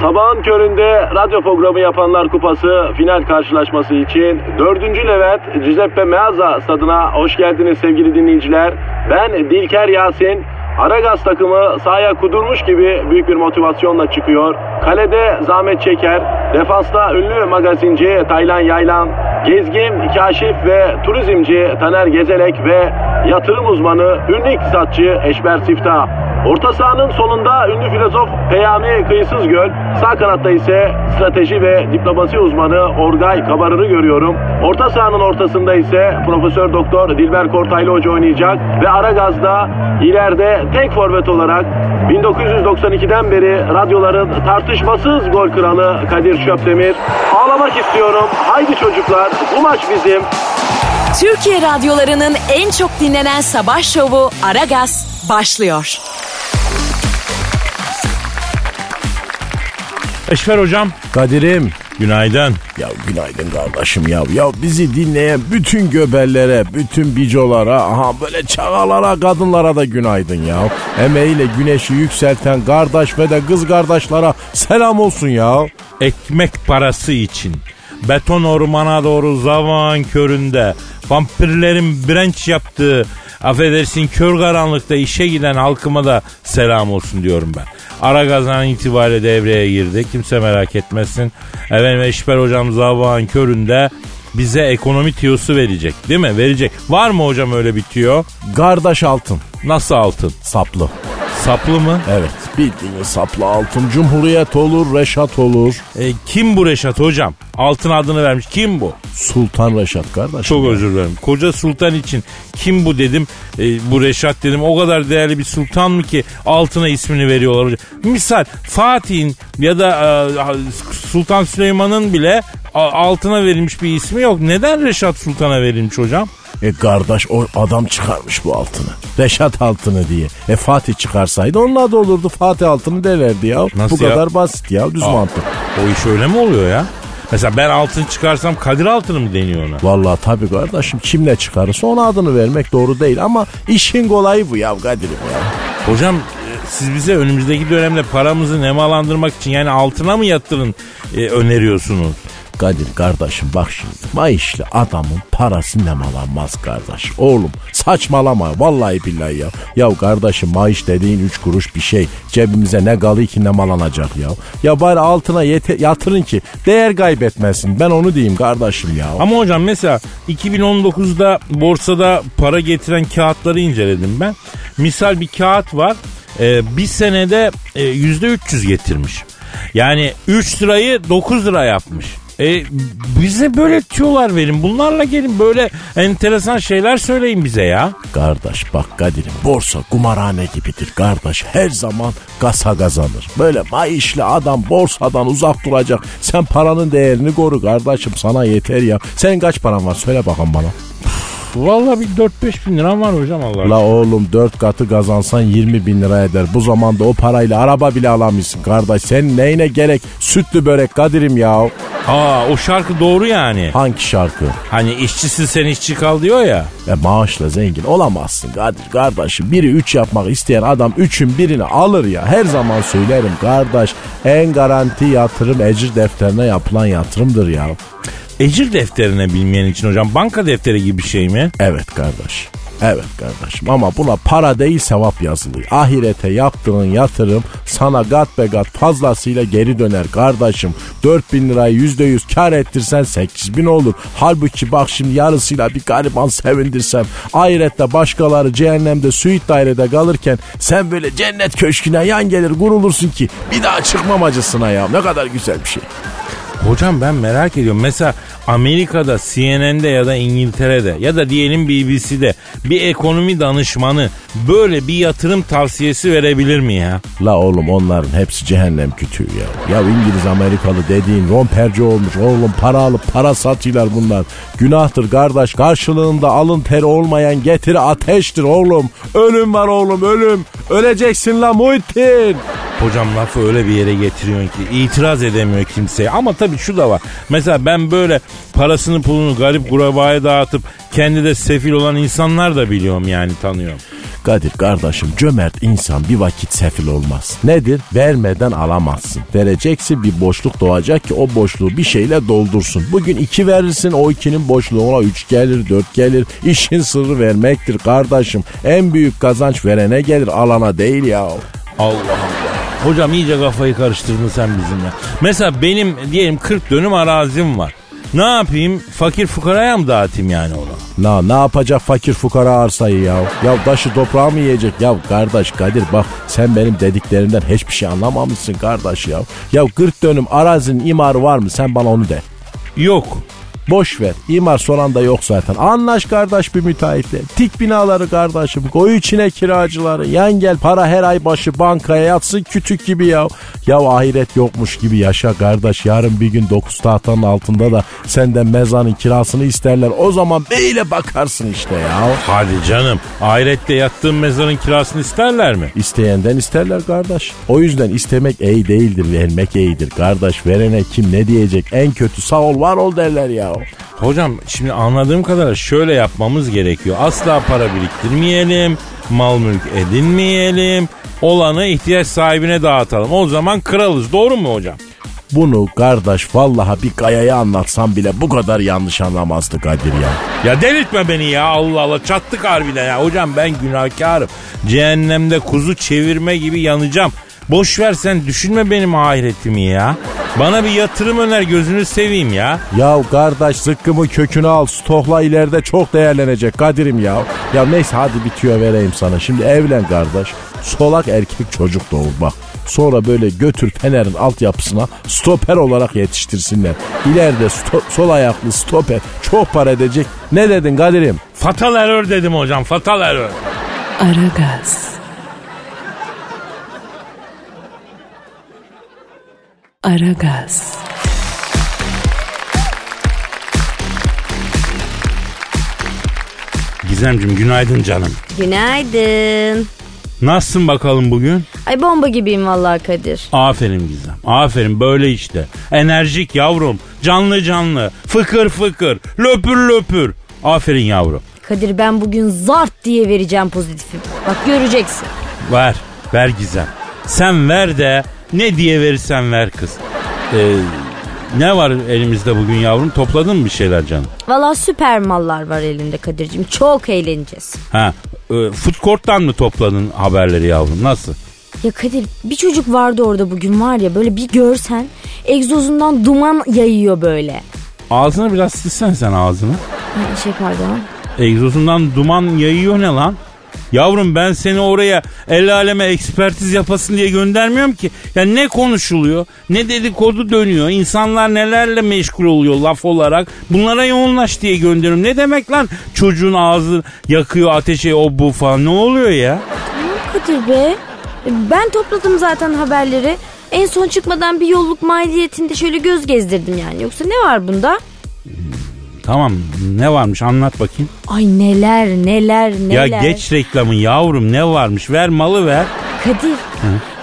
Sabahın köründe radyo programı yapanlar kupası final karşılaşması için 4. Levent Giuseppe Meazza stadına hoş geldiniz sevgili dinleyiciler. Ben Dilker Yasin. Aragaz takımı sahaya kudurmuş gibi büyük bir motivasyonla çıkıyor. Kalede zahmet çeker. Defansta ünlü magazinci Taylan Yaylan, gezgin, kaşif ve turizmci Taner Gezelek ve yatırım uzmanı ünlü iktisatçı Eşber Siftah. Orta sahanın solunda ünlü filozof Peyami Kıyısız Göl, sağ kanatta ise strateji ve diplomasi uzmanı Orgay Kabarır'ı görüyorum. Orta sahanın ortasında ise Profesör Doktor Dilber Kortaylı Hoca oynayacak ve Aragaz'da ileride tek forvet olarak 1992'den beri radyoların tartışmasız gol kralı Kadir Şöpdemir. Ağlamak istiyorum. Haydi çocuklar bu maç bizim. Türkiye radyolarının en çok dinlenen sabah şovu Aragaz başlıyor. Eşver hocam. Kadir'im. Günaydın. Ya günaydın kardeşim ya. Ya bizi dinleyen bütün göbellere, bütün bicolara, aha böyle çağalara, kadınlara da günaydın ya. Emeğiyle güneşi yükselten kardeş ve de kız kardeşlara selam olsun ya. Ekmek parası için beton ormana doğru zavan köründe vampirlerin branch yaptığı affedersin kör karanlıkta işe giden halkıma da selam olsun diyorum ben. Ara gazan itibariyle devreye girdi. Kimse merak etmesin. Efendim Eşber hocam zavan köründe bize ekonomi tiyosu verecek değil mi? Verecek. Var mı hocam öyle bir tiyo? Kardeş altın. Nasıl altın? Saplı. Saplı mı? Evet bildiğiniz saplı altın. Cumhuriyet olur, Reşat olur. E, kim bu Reşat hocam? Altın adını vermiş. Kim bu? Sultan Reşat kardeşim. Çok özür dilerim. Koca sultan için kim bu dedim. E, bu Reşat dedim. O kadar değerli bir sultan mı ki altına ismini veriyorlar hocam. Misal Fatih'in ya da e, Sultan Süleyman'ın bile altına verilmiş bir ismi yok. Neden Reşat Sultan'a verilmiş hocam? E kardeş o adam çıkarmış bu altını. Reşat altını diye. E Fatih çıkarsaydı onun adı olurdu. Fatih altını derlerdi ya. Nasıl bu ya? kadar basit ya düz Aa. mantık. O iş öyle mi oluyor ya? Mesela ben altın çıkarsam Kadir altını mı deniyor ona? Vallahi tabii kardeşim kim ne çıkarırsa ona adını vermek doğru değil ama işin kolayı bu ya Kadir'im ya. Hocam e, siz bize önümüzdeki dönemde paramızı nemalandırmak için yani altına mı yatırın e, öneriyorsunuz? Kadir kardeşim bak şimdi maaşlı adamın parası nemalanmaz kardeş. Oğlum saçmalama vallahi billahi ya. Ya kardeşim maaş dediğin üç kuruş bir şey. Cebimize ne kalıyor ki nemalanacak ya. Ya bari altına yete- yatırın ki değer kaybetmesin. Ben onu diyeyim kardeşim ya. Ama hocam mesela 2019'da borsada para getiren kağıtları inceledim ben. Misal bir kağıt var. e, bir senede e, %300 getirmiş. Yani 3 lirayı 9 lira yapmış. E, bize böyle tüyolar verin. Bunlarla gelin böyle enteresan şeyler söyleyin bize ya. Kardeş bak Kadir'im borsa kumarhane gibidir kardeş. Her zaman kasa kazanır. Böyle maaşlı adam borsadan uzak duracak. Sen paranın değerini koru kardeşim sana yeter ya. Senin kaç paran var söyle bakalım bana. Vallahi bir 4-5 bin liram var hocam Allah La oğlum dört katı kazansan 20 bin lira eder. Bu zamanda o parayla araba bile alamıyorsun kardeş. Sen neyine gerek sütlü börek Kadir'im ya. Aa o şarkı doğru yani. Hangi şarkı? Hani işçisin sen işçi kal diyor ya. E maaşla zengin olamazsın Kadir kardeşim. Biri üç yapmak isteyen adam üçün birini alır ya. Her zaman söylerim kardeş. En garanti yatırım ecir defterine yapılan yatırımdır ya. Ecir defterine bilmeyen için hocam banka defteri gibi bir şey mi? Evet kardeş. Evet kardeşim ama buna para değil sevap yazılıyor. Ahirete yaptığın yatırım sana gat be gat fazlasıyla geri döner kardeşim. 4000 lirayı %100 kar ettirsen 8000 olur. Halbuki bak şimdi yarısıyla bir gariban sevindirsem ahirette başkaları cehennemde suit dairede kalırken sen böyle cennet köşküne yan gelir gurulursun ki bir daha çıkmam acısına ya ne kadar güzel bir şey. Hocam ben merak ediyorum. Mesela Amerika'da CNN'de ya da İngiltere'de ya da diyelim BBC'de bir ekonomi danışmanı böyle bir yatırım tavsiyesi verebilir mi ya? La oğlum onların hepsi cehennem kütüğü ya. Ya İngiliz Amerikalı dediğin romperci olmuş oğlum para alıp para satıyorlar bunlar. Günahtır kardeş karşılığında alın teri olmayan getiri ateştir oğlum. Ölüm var oğlum ölüm. Öleceksin la Muhittin. Hocam lafı öyle bir yere getiriyorsun ki itiraz edemiyor kimseye. Ama tabii şu da var. Mesela ben böyle parasını pulunu garip kurabaya dağıtıp kendi de sefil olan insanlar da biliyorum yani tanıyorum. Kadir kardeşim cömert insan bir vakit sefil olmaz. Nedir? Vermeden alamazsın. Vereceksin bir boşluk doğacak ki o boşluğu bir şeyle doldursun. Bugün iki verirsin o ikinin boşluğuna üç gelir dört gelir. İşin sırrı vermektir kardeşim. En büyük kazanç verene gelir alana değil ya. Allah Allah. Hocam iyice kafayı karıştırdın sen bizimle. Mesela benim diyelim 40 dönüm arazim var. Ne yapayım? Fakir fukaraya mı dağıtayım yani onu? Na ne yapacak fakir fukara arsayı ya? Ya taşı toprağı mı yiyecek? Ya kardeş Kadir bak sen benim dediklerimden hiçbir şey anlamamışsın kardeş ya. Ya 40 dönüm arazinin imarı var mı? Sen bana onu de. Yok. Boş ver. İmar son anda yok zaten. Anlaş kardeş bir müteahhitle. Tik binaları kardeşim. Koy içine kiracıları. Yan gel para her ay başı bankaya yatsın kütük gibi ya. Ya ahiret yokmuş gibi yaşa kardeş. Yarın bir gün dokuz tahtanın altında da senden mezanın kirasını isterler. O zaman böyle bakarsın işte ya. Hadi canım. Ahirette yattığın mezarın kirasını isterler mi? İsteyenden isterler kardeş. O yüzden istemek iyi değildir, vermek iyidir. Kardeş verene kim ne diyecek? En kötü sağ ol var ol derler ya. Hocam şimdi anladığım kadarıyla şöyle yapmamız gerekiyor. Asla para biriktirmeyelim, mal mülk edinmeyelim. Olanı ihtiyaç sahibine dağıtalım. O zaman kralız. Doğru mu hocam? Bunu kardeş vallaha bir kayaya anlatsam bile bu kadar yanlış anlamazdı Kadir ya. Ya delirtme beni ya Allah Allah çattık harbiden ya. Hocam ben günahkarım. Cehennemde kuzu çevirme gibi yanacağım. Boş ver sen düşünme benim ahiretimi ya. Bana bir yatırım öner gözünü seveyim ya. Ya kardeş zıkkımı kökünü al stokla ileride çok değerlenecek Kadir'im ya. Ya neyse hadi bitiyor vereyim sana. Şimdi evlen kardeş. Solak erkek çocuk doğur bak. Sonra böyle götür Fener'in altyapısına stoper olarak yetiştirsinler. İleride sto- sol ayaklı stoper çok para edecek. Ne dedin Kadir'im? Fatal error dedim hocam fatal error. Aragaz. Aragaz. Gizemcim günaydın canım. Günaydın. Nasılsın bakalım bugün? Ay bomba gibiyim vallahi Kadir. Aferin Gizem. Aferin böyle işte. Enerjik yavrum. Canlı canlı. Fıkır fıkır. Löpür löpür. Aferin yavrum. Kadir ben bugün zart diye vereceğim pozitifi. Bak göreceksin. Ver. Ver Gizem. Sen ver de ne diye verirsen ver kız. Ee, ne var elimizde bugün yavrum? Topladın mı bir şeyler canım? Valla süper mallar var elimde Kadir'cim. Çok eğleneceğiz. Ha, e, food court'tan mı topladın haberleri yavrum? Nasıl? Ya Kadir bir çocuk vardı orada bugün var ya böyle bir görsen egzozundan duman yayıyor böyle. Ağzını biraz silsen sen ağzını. Ha, Şey pardon. Egzozundan duman yayıyor ne lan? Yavrum ben seni oraya el aleme ekspertiz yapasın diye göndermiyorum ki. Ya ne konuşuluyor, ne dedikodu dönüyor, insanlar nelerle meşgul oluyor laf olarak. Bunlara yoğunlaş diye gönderiyorum. Ne demek lan çocuğun ağzı yakıyor ateşe o bu falan ne oluyor ya? Tamam Kadir be. E, Ben topladım zaten haberleri. En son çıkmadan bir yolluk maidiyetinde şöyle göz gezdirdim yani. Yoksa ne var bunda? Tamam ne varmış anlat bakayım. Ay neler neler neler. Ya geç reklamı yavrum ne varmış ver malı ver. Kadir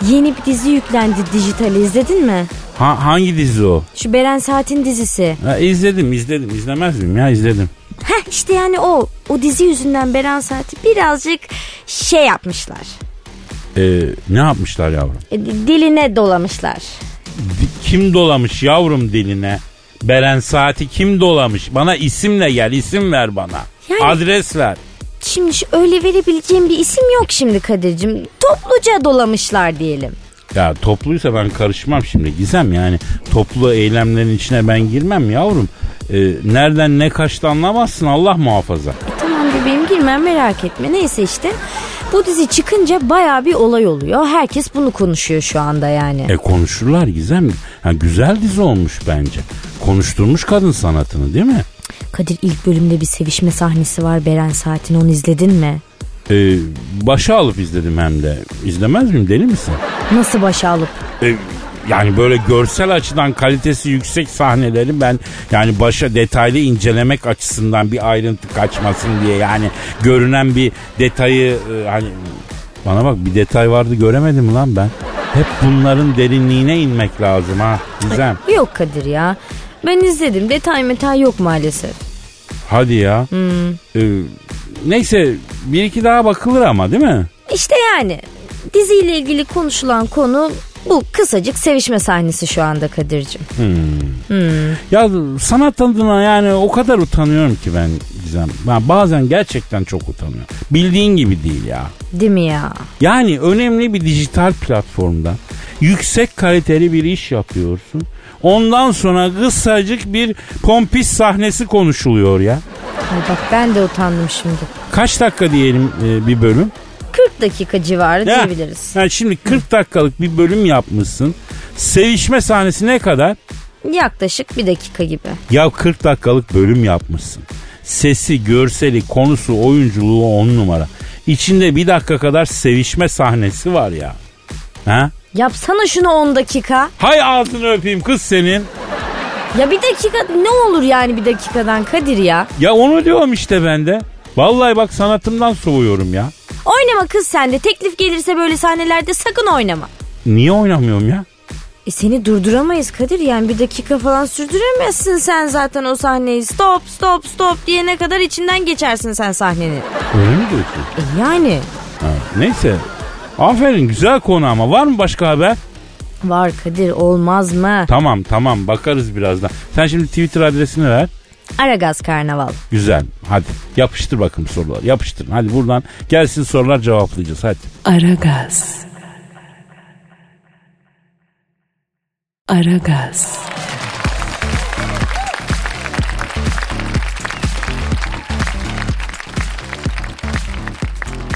yeni bir dizi yüklendi dijitale izledin mi? Ha, hangi dizi o? Şu Beren Saat'in dizisi. Ha, izledim izledim izlemez miyim ya izledim. Heh işte yani o. O dizi yüzünden Beren Saat'i birazcık şey yapmışlar. Ee, ne yapmışlar yavrum? E, diline dolamışlar. Kim dolamış yavrum diline? Beren saati kim dolamış? Bana isimle gel isim ver bana. Yani- Adres ver. Şimdi şu öyle verebileceğim bir isim yok şimdi Kadir'cim. Topluca dolamışlar diyelim. Ya topluysa ben karışmam şimdi Gizem yani toplu eylemlerin içine ben girmem yavrum. Ee, nereden ne kaçtı anlamazsın Allah muhafaza. E, tamam bebeğim girmem merak etme. Neyse işte. Bu dizi çıkınca baya bir olay oluyor. Herkes bunu konuşuyor şu anda yani. E konuşurlar Gizem. Ha, güzel dizi olmuş bence. Konuşturmuş kadın sanatını değil mi? Kadir ilk bölümde bir sevişme sahnesi var Beren Saat'in onu izledin mi? Ee, başa alıp izledim hem de. İzlemez miyim deli misin? Nasıl başa alıp? E, yani böyle görsel açıdan kalitesi yüksek sahneleri ben yani başa detaylı incelemek açısından bir ayrıntı kaçmasın diye yani görünen bir detayı e, hani bana bak bir detay vardı göremedim lan ben. Hep bunların derinliğine inmek lazım ha Gizem. Yok Kadir ya. Ben izledim. Detay metay yok maalesef. Hadi ya. Ee, neyse bir iki daha bakılır ama değil mi? İşte yani diziyle ilgili konuşulan konu bu kısacık sevişme sahnesi şu anda Kadir'cim. Ya sanat adına yani o kadar utanıyorum ki ben Gizem. Ben bazen gerçekten çok utanıyorum. Bildiğin gibi değil ya. Değil mi ya? Yani önemli bir dijital platformda yüksek kaliteli bir iş yapıyorsun. Ondan sonra kısacık bir pompis sahnesi konuşuluyor ya. Ay bak ben de utandım şimdi. Kaç dakika diyelim e, bir bölüm? 40 dakika civarı Ya, diyebiliriz. ha, şimdi 40 dakikalık bir bölüm yapmışsın. Sevişme sahnesi ne kadar? Yaklaşık bir dakika gibi. Ya 40 dakikalık bölüm yapmışsın. Sesi, görseli, konusu, oyunculuğu on numara. İçinde bir dakika kadar sevişme sahnesi var ya. Ha? Yapsana şunu 10 dakika. Hay ağzını öpeyim kız senin. Ya bir dakika ne olur yani bir dakikadan Kadir ya. Ya onu diyorum işte ben de. Vallahi bak sanatımdan soğuyorum ya. Oynama kız sen de teklif gelirse böyle sahnelerde sakın oynama. Niye oynamıyorum ya? E seni durduramayız Kadir yani bir dakika falan sürdüremezsin sen zaten o sahneyi. Stop stop stop diyene kadar içinden geçersin sen sahnenin. Öyle mi diyorsun? E yani Ha, neyse. Aferin güzel konu ama var mı başka haber? var Kadir olmaz mı? Tamam tamam bakarız birazdan. Sen şimdi Twitter adresini ver. Aragaz Karnaval. Güzel. Hadi yapıştır bakın soruları. Yapıştırın. Hadi buradan gelsin sorular cevaplayacağız. Hadi. Aragaz. Aragaz.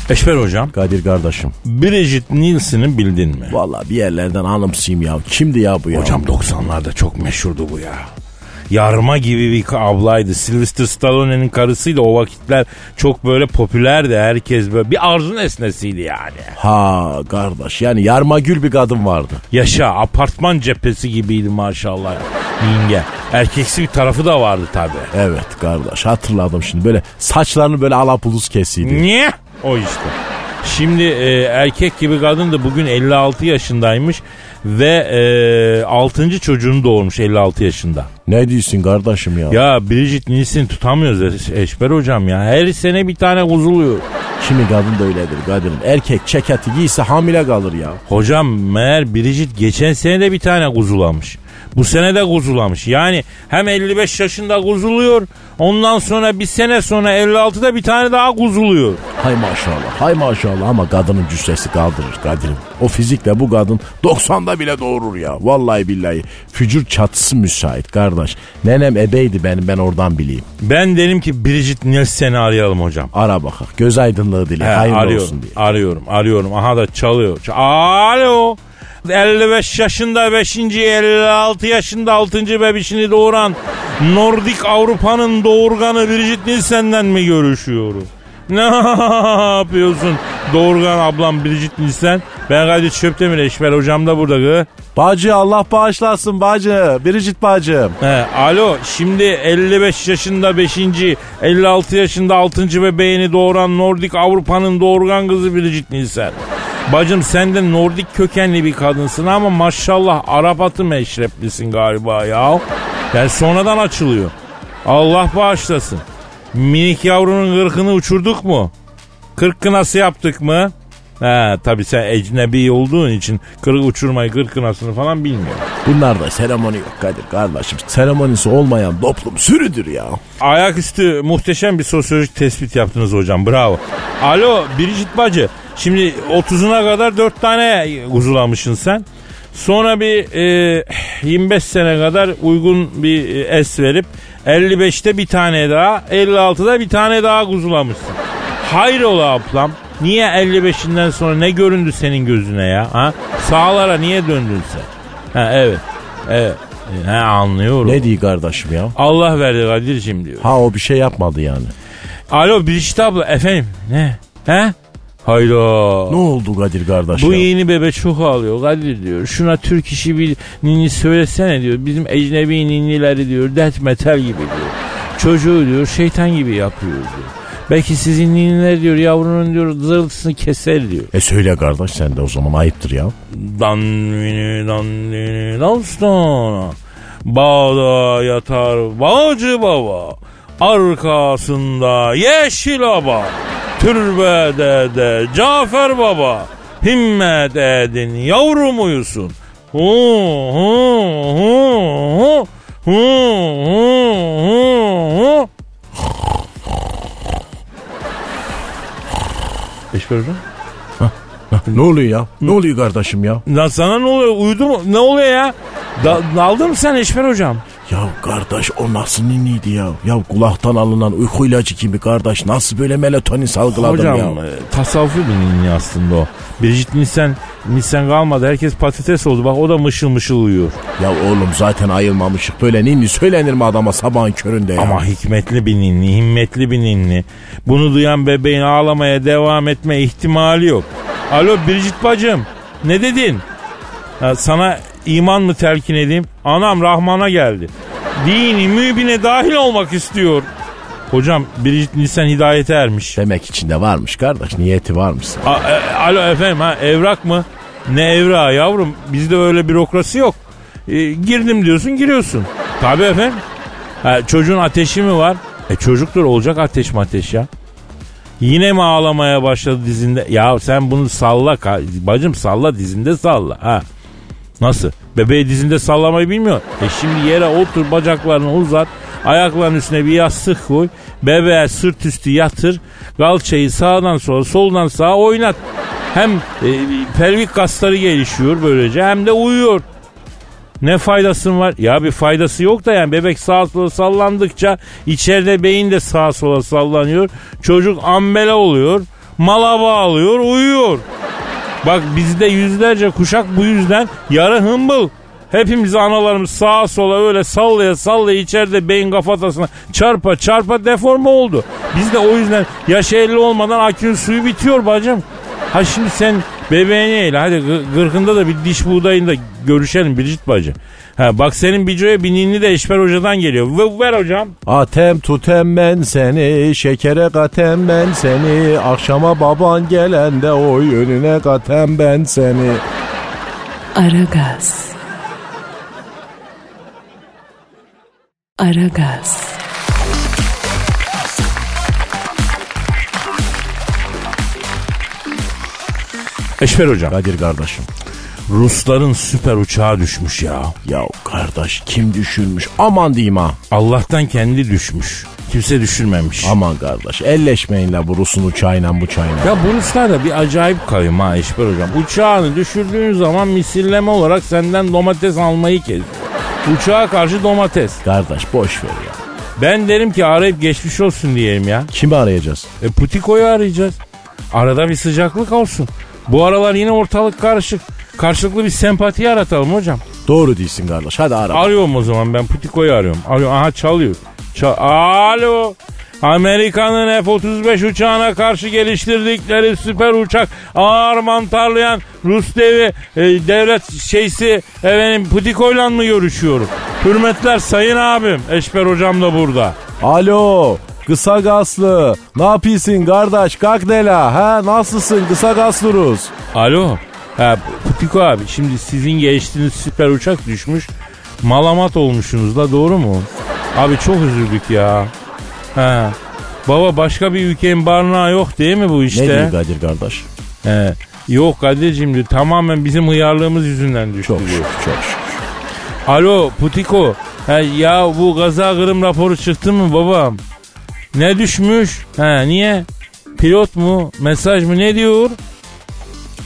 Eşber hocam. Kadir kardeşim. Bridget Nielsen'i bildin mi? Valla bir yerlerden anımsayım ya. Kimdi ya bu ya? Hocam 90'larda çok meşhurdu bu ya. Yarma gibi bir ablaydı. Sylvester Stallone'nin karısıydı. O vakitler çok böyle popülerdi. Herkes böyle bir arzu nesnesiydi yani. Ha kardeş yani yarma gül bir kadın vardı. Yaşa apartman cephesi gibiydi maşallah. Yenge. Erkeksi bir tarafı da vardı tabi. Evet kardeş hatırladım şimdi böyle saçlarını böyle alapulus kesiydi. Niye? O işte. Şimdi e, erkek gibi kadın da bugün 56 yaşındaymış ve e, 6. çocuğunu doğurmuş 56 yaşında. Ne diyorsun kardeşim ya? Ya Bridget Nielsen tutamıyoruz Eş- Eşber hocam ya. Her sene bir tane kuzuluyor. Kimi kadın da öyledir Kadir'im. Erkek ceketi giyse hamile kalır ya. Hocam meğer Bridget geçen sene de bir tane kuzulamış. Bu sene de kuzulamış. Yani hem 55 yaşında kuzuluyor. Ondan sonra bir sene sonra 56'da bir tane daha kuzuluyor. Hay maşallah hay maşallah ama kadının cüssesi kaldırır Kadir'im. O fizikle bu kadın 90'da bile doğurur ya. Vallahi billahi fücur çatısı müsait kardeş. Nenem ebeydi benim ben oradan bileyim. Ben derim ki Bridget Nielsen'i arayalım hocam. Ara bakak göz aydınlığı dile hayırlı arıyorum, olsun diye. arıyorum, arıyorum. Aha da çalıyor. Alo. 55 yaşında 5. 56 yaşında 6. bebişini doğuran Nordik Avrupa'nın doğurganı Bridget Nielsen'den mi görüşüyoruz? Ne yapıyorsun doğurgan ablam Bridget Nielsen? Ben Kadir Çöptemir Eşber hocam da burada. Gı. Bacı Allah bağışlasın bacı. Biricik bacım. He, alo şimdi 55 yaşında 5. 56 yaşında 6. bebeğini doğuran Nordik Avrupa'nın doğurgan kızı Bridget Nielsen. Bacım sen de Nordik kökenli bir kadınsın ama maşallah Arap atı meşreplisin galiba ya. Yani sonradan açılıyor. Allah bağışlasın. Minik yavrunun gırkını uçurduk mu? Kırk kınası yaptık mı? He tabi sen ecnebi olduğun için kırık uçurmayı kırk kınasını falan bilmiyor. Bunlarda seremoni yok Kadir kardeşim. Seremonisi olmayan toplum sürüdür ya. Ayaküstü muhteşem bir sosyolojik tespit yaptınız hocam bravo. Alo Biricik bacı şimdi 30'una kadar 4 tane kuzulamışsın sen. Sonra bir e, 25 sene kadar uygun bir e, es verip 55'te bir tane daha 56'da bir tane daha kuzulamışsın. Hayrola ablam niye 55'inden sonra ne göründü senin gözüne ya? Ha? Sağlara niye döndün sen? Ha evet. Evet. He anlıyorum. Ne diyor kardeşim ya? Allah verdi Kadir'cim diyor. Ha o bir şey yapmadı yani. Alo Biricik abla efendim ne? He? Hayda. Ne oldu Kadir kardeş Bu ya? yeni bebe çok ağlıyor Kadir diyor. Şuna Türk işi bir ninni söylesene diyor. Bizim ecnebi ninnileri diyor death metal gibi diyor. Çocuğu diyor şeytan gibi yapıyor diyor. Belki sizin ninniler diyor yavrunun diyor zırıltısını keser diyor. E söyle kardeş sen de o zaman ayıptır ya. Danvini danvini danstana. Bağda yatar bağcı baba. Arkasında yeşil aba. Türbede Cafer Baba himmet edin yavrum uyusun. Hu hu hu hu hu hu hu hu. Eşber hocam. ne oluyor ya? Ne oluyor kardeşim ya? Lan sana ne oluyor? Uyudu mu? Ne oluyor ya? Da, daldın mı sen Eşber hocam? Ya kardeş o nasıl niniydi ya? Ya kulaktan alınan uyku ilacı gibi kardeş. Nasıl böyle melatonin salgıladım Hocam ya? e, tasavvufi bir ninni aslında o. Brigitte Nielsen, Nielsen kalmadı. Herkes patates oldu. Bak o da mışıl mışıl uyuyor. Ya oğlum zaten ayılmamışık. Böyle ninni söylenir mi adama sabahın köründe ya? Ama hikmetli bir ninni, himmetli bir ninni. Bunu duyan bebeğin ağlamaya devam etme ihtimali yok. Alo Brigitte bacım ne dedin? Ha, sana iman mı telkin edeyim? Anam Rahman'a geldi. Dini mübine dahil olmak istiyor. Hocam Brigitte Nielsen hidayete ermiş. Demek içinde varmış kardeş. Niyeti varmış. A- e, alo efendim ha evrak mı? Ne evrağı yavrum bizde öyle bürokrasi yok. E, girdim diyorsun giriyorsun. Tabii efendim. Ha, çocuğun ateşi mi var? E çocuktur olacak ateş mi ateş ya? Yine mi ağlamaya başladı dizinde? Ya sen bunu salla ka- bacım salla dizinde salla ha. Nasıl? Bebeği dizinde sallamayı bilmiyor. E şimdi yere otur bacaklarını uzat. Ayaklarının üstüne bir yastık koy. Bebeğe sırt üstü yatır. Kalçayı sağdan sola soldan sağa oynat. Hem e, pelvik kasları gelişiyor böylece hem de uyuyor. Ne faydası var? Ya bir faydası yok da yani bebek sağa sola sallandıkça içeride beyin de sağa sola sallanıyor. Çocuk ambele oluyor. Mala bağlıyor uyuyor. Bak bizde yüzlerce kuşak bu yüzden yarı hımbıl. Hepimiz analarımız sağa sola öyle sallaya sallaya içeride beyin kafatasına çarpa çarpa deforme oldu. Biz de o yüzden yaş 50 olmadan akülün suyu bitiyor bacım. Ha şimdi sen bebeğini eyle hadi gı- gırkında da bir diş buğdayında görüşelim Biricik bacı. Ha bak senin bicoya bir ninni de Eşber Hoca'dan geliyor. V- ver hocam. Atem tutem ben seni, şekere katem ben seni, akşama baban gelende oy önüne katem ben seni. Aragaz. Aragaz. Eşber Hocam. Kadir kardeşim. Rusların süper uçağı düşmüş ya. Ya kardeş kim düşürmüş? Aman diyeyim ha. Allah'tan kendi düşmüş. Kimse düşürmemiş. Aman kardeş elleşmeyin la bu Rus'un uçağıyla bu çayla. Ya bu Ruslar da bir acayip kavim ha Eşber Hocam. Uçağını düşürdüğün zaman misilleme olarak senden domates almayı kes. Uçağa karşı domates. Kardeş boş ver ya. Ben derim ki arayıp geçmiş olsun diyelim ya. Kimi arayacağız? E Putiko'yu arayacağız. Arada bir sıcaklık olsun. Bu aralar yine ortalık karışık. Karşılıklı bir sempati yaratalım hocam. Doğru değilsin kardeş hadi ara. Arıyorum o zaman ben Putiko'yu arıyorum. Arıyor. Aha çalıyor. Çal Alo. Amerika'nın F-35 uçağına karşı geliştirdikleri süper uçak ağır mantarlayan Rus devi e, devlet şeysi efendim Putiko'yla mı görüşüyorum? Hürmetler sayın abim. Eşber hocam da burada. Alo kısa gaslı ne yapıyorsun kardeş kalk dela ha nasılsın kısa gaslı Rus? Alo. Ha, Putiko abi şimdi sizin geçtiğiniz süper uçak düşmüş. Malamat olmuşsunuz da doğru mu? Abi çok üzüldük ya. Ha. Baba başka bir ülkenin barınağı yok değil mi bu işte? Ne diyor Kadir kardeş? He. Yok Kadir'cim diyor tamamen bizim hıyarlığımız yüzünden düştü Çok diyor. şükür çok şükür. Alo Putiko. He, ya bu gaza kırım raporu çıktı mı babam? Ne düşmüş? He, niye? Pilot mu? Mesaj mı? Ne diyor?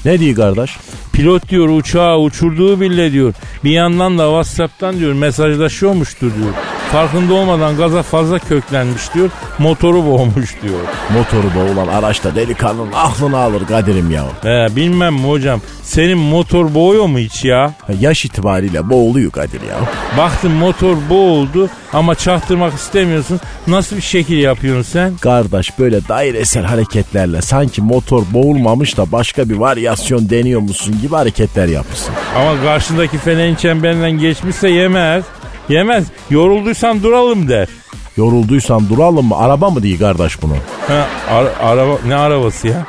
Ne diyor kardeş? Pilot diyor uçağı uçurduğu bile diyor. Bir yandan da Whatsapp'tan diyor mesajlaşıyormuştur diyor. Farkında olmadan gaza fazla köklenmiş diyor. Motoru boğmuş diyor. Motoru boğulan araçta delikanlının aklını alır Kadir'im ya. He, bilmem mi hocam. Senin motor boğuyor mu hiç ya? Ha, Yaş itibariyle boğuluyor Kadir ya. Baktın motor boğuldu ama çaktırmak istemiyorsun. Nasıl bir şekil yapıyorsun sen? Kardeş böyle dairesel hareketlerle sanki motor boğulmamış da başka bir varyasyon deniyor musun gibi hareketler yapıyorsun. Ama karşındaki feneğin çemberinden geçmişse yemez. Yemez. Yorulduysan duralım der. Yorulduysan duralım mı? Araba mı diyor kardeş bunu? Ha, ara- araba ne arabası ya?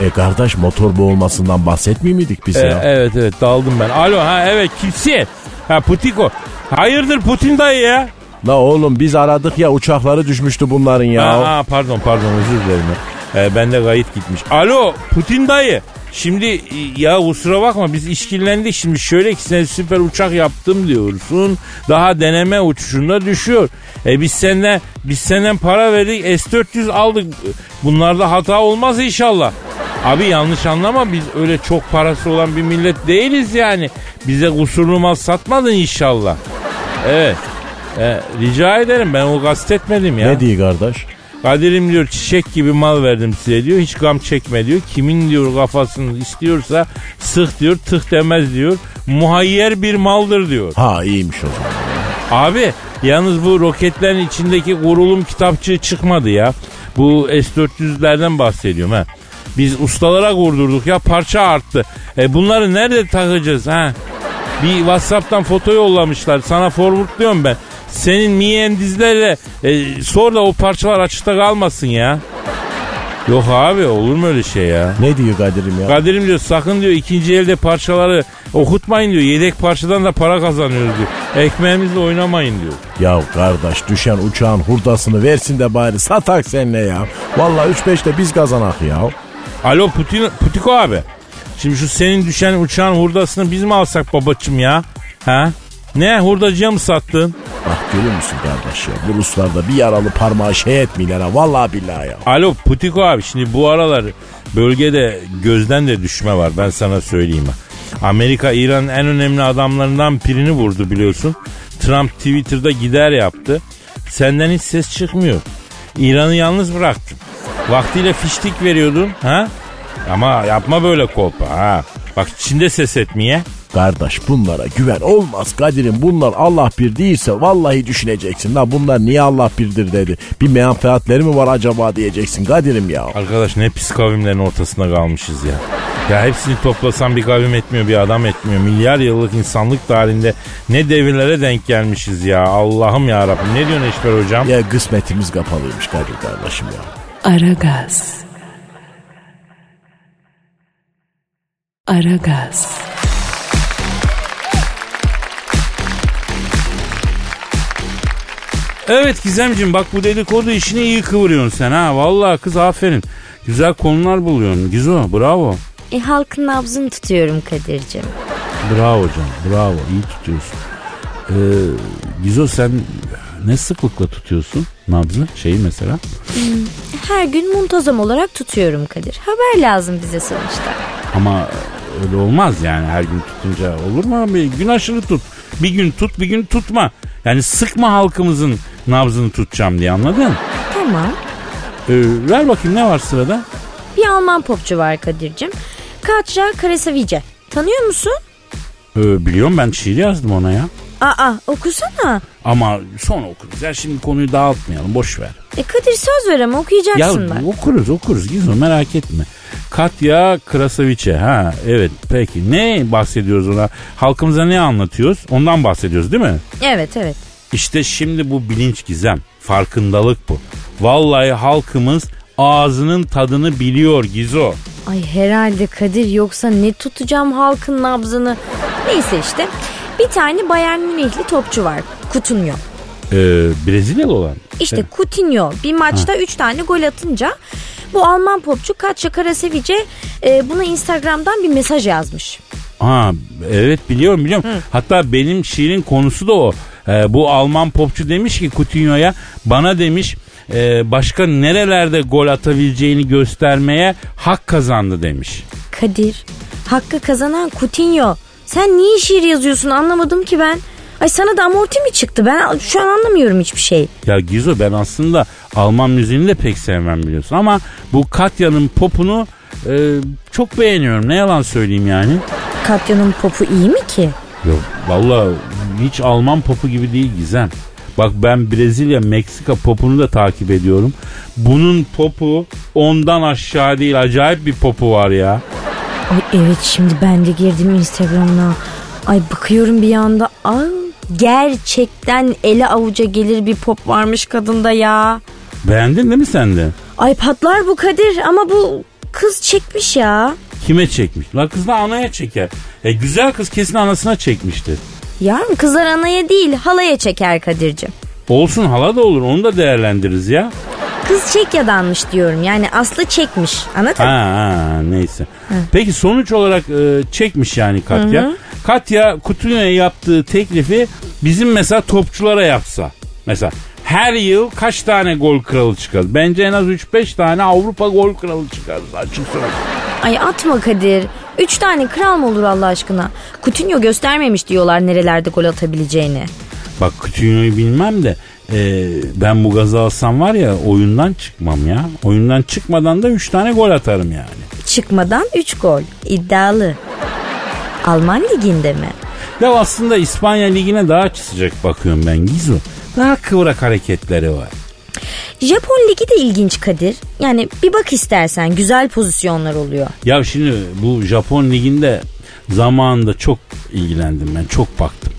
E kardeş motor boğulmasından bahsetmiyor muyduk biz E, ya? evet evet daldım ben. Alo ha evet kimsin? Ha Putiko. Hayırdır Putin dayı ya? La oğlum biz aradık ya uçakları düşmüştü bunların ya. Ha, ha, pardon pardon özür dilerim. E, bende kayıt gitmiş. Alo Putin dayı. Şimdi ya kusura bakma biz işkillendik şimdi şöyle ki sen süper uçak yaptım diyorsun. Daha deneme uçuşunda düşüyor. E biz senden biz senden para verdik S400 aldık. Bunlarda hata olmaz inşallah. Abi yanlış anlama biz öyle çok parası olan bir millet değiliz yani. Bize kusurlu mal satmadın inşallah. Evet. E, rica ederim ben o kastetmedim ya. Ne diyor kardeş? Kadir'im diyor çiçek gibi mal verdim size diyor. Hiç gam çekme diyor. Kimin diyor kafasını istiyorsa sık diyor tık demez diyor. Muhayyer bir maldır diyor. Ha iyiymiş o zaman. Abi yalnız bu roketlerin içindeki kurulum kitapçığı çıkmadı ya. Bu S-400'lerden bahsediyorum ha. Biz ustalara kurdurduk ya parça arttı. E bunları nerede takacağız ha? Bir Whatsapp'tan foto yollamışlar. Sana forwardlıyorum ben. Senin miendizlerle e, sor da o parçalar açıkta kalmasın ya. Yok abi olur mu öyle şey ya? Ne diyor Kadir'im ya? Kadir'im diyor sakın diyor ikinci elde parçaları okutmayın diyor. Yedek parçadan da para kazanıyoruz diyor. Ekmeğimizle oynamayın diyor. Ya kardeş düşen uçağın hurdasını versin de bari satak seninle ya. Valla 3-5'te biz kazanak ya. Alo Putin, Putiko abi. Şimdi şu senin düşen uçağın hurdasını biz mi alsak babacım ya? Ha? Ne hurdacıya mı sattın? Bak görüyor musun kardeş ya? Bu Ruslarda bir yaralı parmağı şey etmiyorlar ha. Valla billahi ya. Alo Putiko abi şimdi bu aralar bölgede gözden de düşme var ben sana söyleyeyim. ha. Amerika İran'ın en önemli adamlarından birini vurdu biliyorsun. Trump Twitter'da gider yaptı. Senden hiç ses çıkmıyor. İran'ı yalnız bıraktın. Vaktiyle fiştik veriyordun ha? Ama yapma böyle kolpa ha. Bak içinde ses etmeye. Kardeş bunlara güven olmaz Kadir'im bunlar Allah bir değilse vallahi düşüneceksin. La bunlar niye Allah birdir dedi. Bir menfaatleri mi var acaba diyeceksin Kadir'im ya. Arkadaş ne pis kavimlerin ortasında kalmışız ya. Ya hepsini toplasan bir kavim etmiyor bir adam etmiyor. Milyar yıllık insanlık tarihinde ne devirlere denk gelmişiz ya. Allah'ım ya Rabbim. Ne diyorsun Eşber hocam? Ya kısmetimiz kapalıymış Kadir kardeşim ya. Aragaz. Aragaz. Evet Gizemciğim bak bu dedikodu işini iyi kıvırıyorsun sen ha. Vallahi kız aferin. Güzel konular buluyorsun. Gizo bravo. E halkın nabzını tutuyorum Kadir'cim. Bravo canım bravo iyi tutuyorsun. Ee, Gizo sen ne sıklıkla tutuyorsun nabzı şeyi mesela? Her gün muntazam olarak tutuyorum Kadir. Haber lazım bize sonuçta. Ama öyle olmaz yani her gün tutunca olur mu abi? Gün aşırı tut. Bir gün tut bir gün tutma. Yani sıkma halkımızın nabzını tutacağım diye anladın? Tamam. Ee, ver bakayım ne var sırada? Bir Alman popçu var Kadir'cim. Katja Karasavice. Tanıyor musun? Ee, biliyorum ben şiir yazdım ona ya. Aa okusana. Ama sonra okuruz. Ya şimdi konuyu dağıtmayalım boş ver. E Kadir söz ver ama Ya okuyacaksın bak. okuruz okuruz Gizo merak etme. Katya Krasavice ha evet peki ne bahsediyoruz ona? Halkımıza ne anlatıyoruz? Ondan bahsediyoruz değil mi? Evet evet. İşte şimdi bu bilinç gizem. Farkındalık bu. Vallahi halkımız ağzının tadını biliyor Gizo. Ay herhalde Kadir yoksa ne tutacağım halkın nabzını. Neyse işte. Bir tane Bayern Münihli topçu var. Coutinho. Ee, Brezilyalı olan. İşte Coutinho bir maçta 3 tane gol atınca bu Alman popçu Katja Karasevice e, buna Instagram'dan bir mesaj yazmış. Ha evet biliyorum biliyorum. Hatta benim şiirin konusu da o. Ee, bu Alman popçu demiş ki Coutinho'ya bana demiş e, başka nerelerde gol atabileceğini göstermeye hak kazandı demiş. Kadir hakkı kazanan Coutinho. Sen niye şiir yazıyorsun anlamadım ki ben. Ay sana da amorti mi çıktı? Ben şu an anlamıyorum hiçbir şey. Ya Gizo ben aslında Alman müziğini de pek sevmem biliyorsun ama bu Katya'nın popunu e, çok beğeniyorum. Ne yalan söyleyeyim yani. Katya'nın popu iyi mi ki? Yok valla hiç Alman popu gibi değil Gizem. Bak ben Brezilya, Meksika popunu da takip ediyorum. Bunun popu ondan aşağı değil. Acayip bir popu var ya. Ay evet şimdi ben de girdim Instagram'ına. Ay bakıyorum bir anda. Ay gerçekten ele avuca gelir bir pop varmış kadında ya. Beğendin değil mi sen de? Ay patlar bu Kadir ama bu kız çekmiş ya. Kime çekmiş? La kız da anaya çeker. E güzel kız kesin anasına çekmiştir. Yarın kızlar anaya değil halaya çeker Kadir'cim. Olsun hala da olur onu da değerlendiririz ya. Kız Çekya'danmış diyorum. Yani Aslı çekmiş. Anladın? Ha, ha neyse. Peki sonuç olarak e, çekmiş yani Katya. Katya Coutinho'ya yaptığı teklifi bizim mesela topçulara yapsa. Mesela her yıl kaç tane gol kralı çıkar? Bence en az 3-5 tane Avrupa gol kralı çıkar. Açık söyleyeyim. Ay atma Kadir. Üç tane kral mı olur Allah aşkına? Coutinho göstermemiş diyorlar nerelerde gol atabileceğini. Bak Coutinho'yu bilmem de e, ben bu gazı alsam var ya oyundan çıkmam ya. Oyundan çıkmadan da 3 tane gol atarım yani. Çıkmadan 3 gol. İddialı. Alman liginde mi? Ya aslında İspanya Ligi'ne daha sıcak bakıyorum ben Gizu. Daha kıvrak hareketleri var. Japon ligi de ilginç Kadir. Yani bir bak istersen güzel pozisyonlar oluyor. Ya şimdi bu Japon Ligi'nde zamanında çok ilgilendim ben. Çok baktım.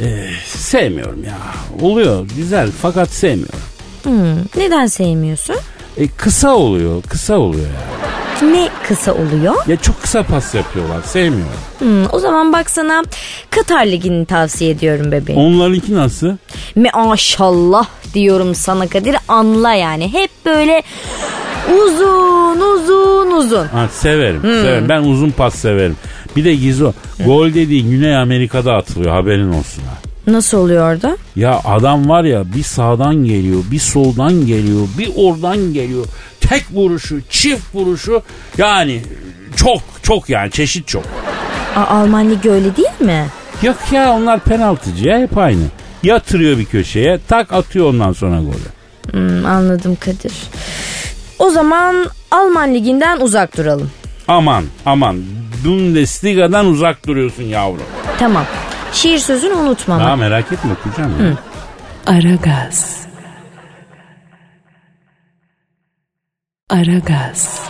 Ee, sevmiyorum ya. Oluyor güzel fakat sevmiyorum. Hmm, neden sevmiyorsun? E, kısa oluyor. Kısa oluyor ya. Ne kısa oluyor? Ya çok kısa pas yapıyorlar. Sevmiyorum. Hmm, o zaman bak sana Katar Ligi'ni tavsiye ediyorum bebeğim. Onlarınki nasıl? Maşallah diyorum sana Kadir anla yani. Hep böyle uzun uzun uzun. Ha, severim, severim. Ben uzun pas severim. Bir de Gizo, gol dediğin Güney Amerika'da atılıyor haberin olsun ha. Nasıl oluyor orada? Ya adam var ya bir sağdan geliyor, bir soldan geliyor, bir oradan geliyor. Tek vuruşu, çift vuruşu yani çok çok yani çeşit çok. Aa, Alman Ligi öyle değil mi? Yok ya onlar penaltıcı ya hep aynı. Yatırıyor bir köşeye tak atıyor ondan sonra golü. Hmm, anladım Kadir. O zaman Alman Ligi'nden uzak duralım. Aman aman Bundesliga'dan uzak duruyorsun yavrum. Tamam. Şiir sözünü unutma ama. Ha merak etme okuyacağım ya. Aragaz. Aragaz.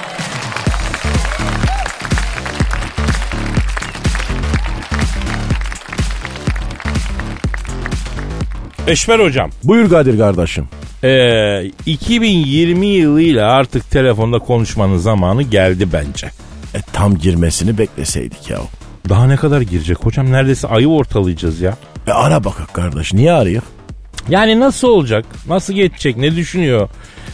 Eşver hocam. Buyur Kadir kardeşim. Ee, 2020 yılıyla artık telefonda konuşmanın zamanı geldi bence. E tam girmesini bekleseydik ya. Daha ne kadar girecek hocam? Neredeyse ayı ortalayacağız ya. E ara bakak kardeş niye arıyor? Yani nasıl olacak? Nasıl geçecek? Ne düşünüyor?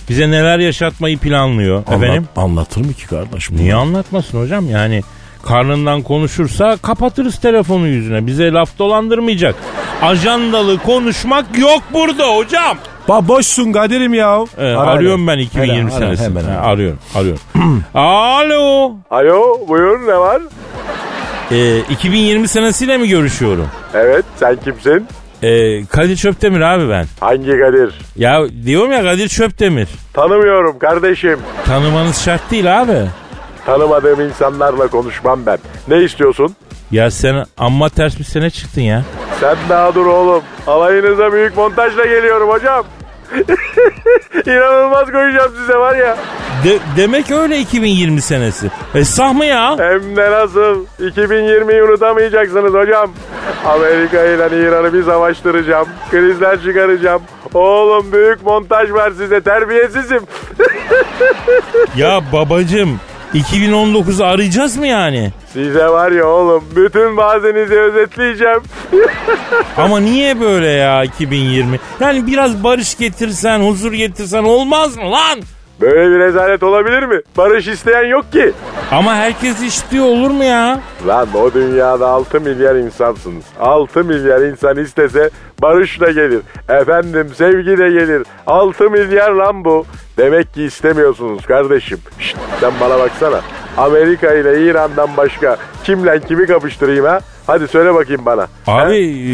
Bize neler yaşatmayı planlıyor Anlat- efendim? Anlatır mı ki kardeş? bunu? Niye anlatmasın hocam? Yani karnından konuşursa kapatırız telefonu yüzüne. Bize laf dolandırmayacak. Ajandalı konuşmak yok burada hocam. Ba boşsun Kadir'im ya. Ee, Ara, arıyorum ben 2020 Ara, ara, senesi. hemen, Ha, ara. arıyorum, arıyorum. Alo. Alo buyur ne var? Ee, 2020 senesiyle mi görüşüyorum? Evet sen kimsin? Ee, Kadir Çöptemir abi ben. Hangi Kadir? Ya diyorum ya Kadir Çöptemir. Tanımıyorum kardeşim. Tanımanız şart değil abi. Tanımadığım insanlarla konuşmam ben. Ne istiyorsun? Ya sen amma ters bir sene çıktın ya. Sen daha dur oğlum. Alayınıza büyük montajla geliyorum hocam. İnanılmaz koyacağım size var ya. De- demek öyle 2020 senesi. E sah mı ya? Hem de nasıl? 2020'yi unutamayacaksınız hocam. Amerika ile İran'ı bir savaştıracağım. Krizler çıkaracağım. Oğlum büyük montaj var size terbiyesizim. Ya babacım 2019'u arayacağız mı yani? Size var ya oğlum bütün bazenizi özetleyeceğim. Ama niye böyle ya 2020? Yani biraz barış getirsen, huzur getirsen olmaz mı lan? Böyle bir rezalet olabilir mi? Barış isteyen yok ki. Ama herkes istiyor olur mu ya? Lan o dünyada 6 milyar insansınız. 6 milyar insan istese barış da gelir. Efendim sevgi de gelir. 6 milyar lan bu. Demek ki istemiyorsunuz kardeşim. Şşt, sen bana baksana. Amerika ile İran'dan başka kimle kimi kapıştırayım ha? Hadi söyle bakayım bana. Abi e,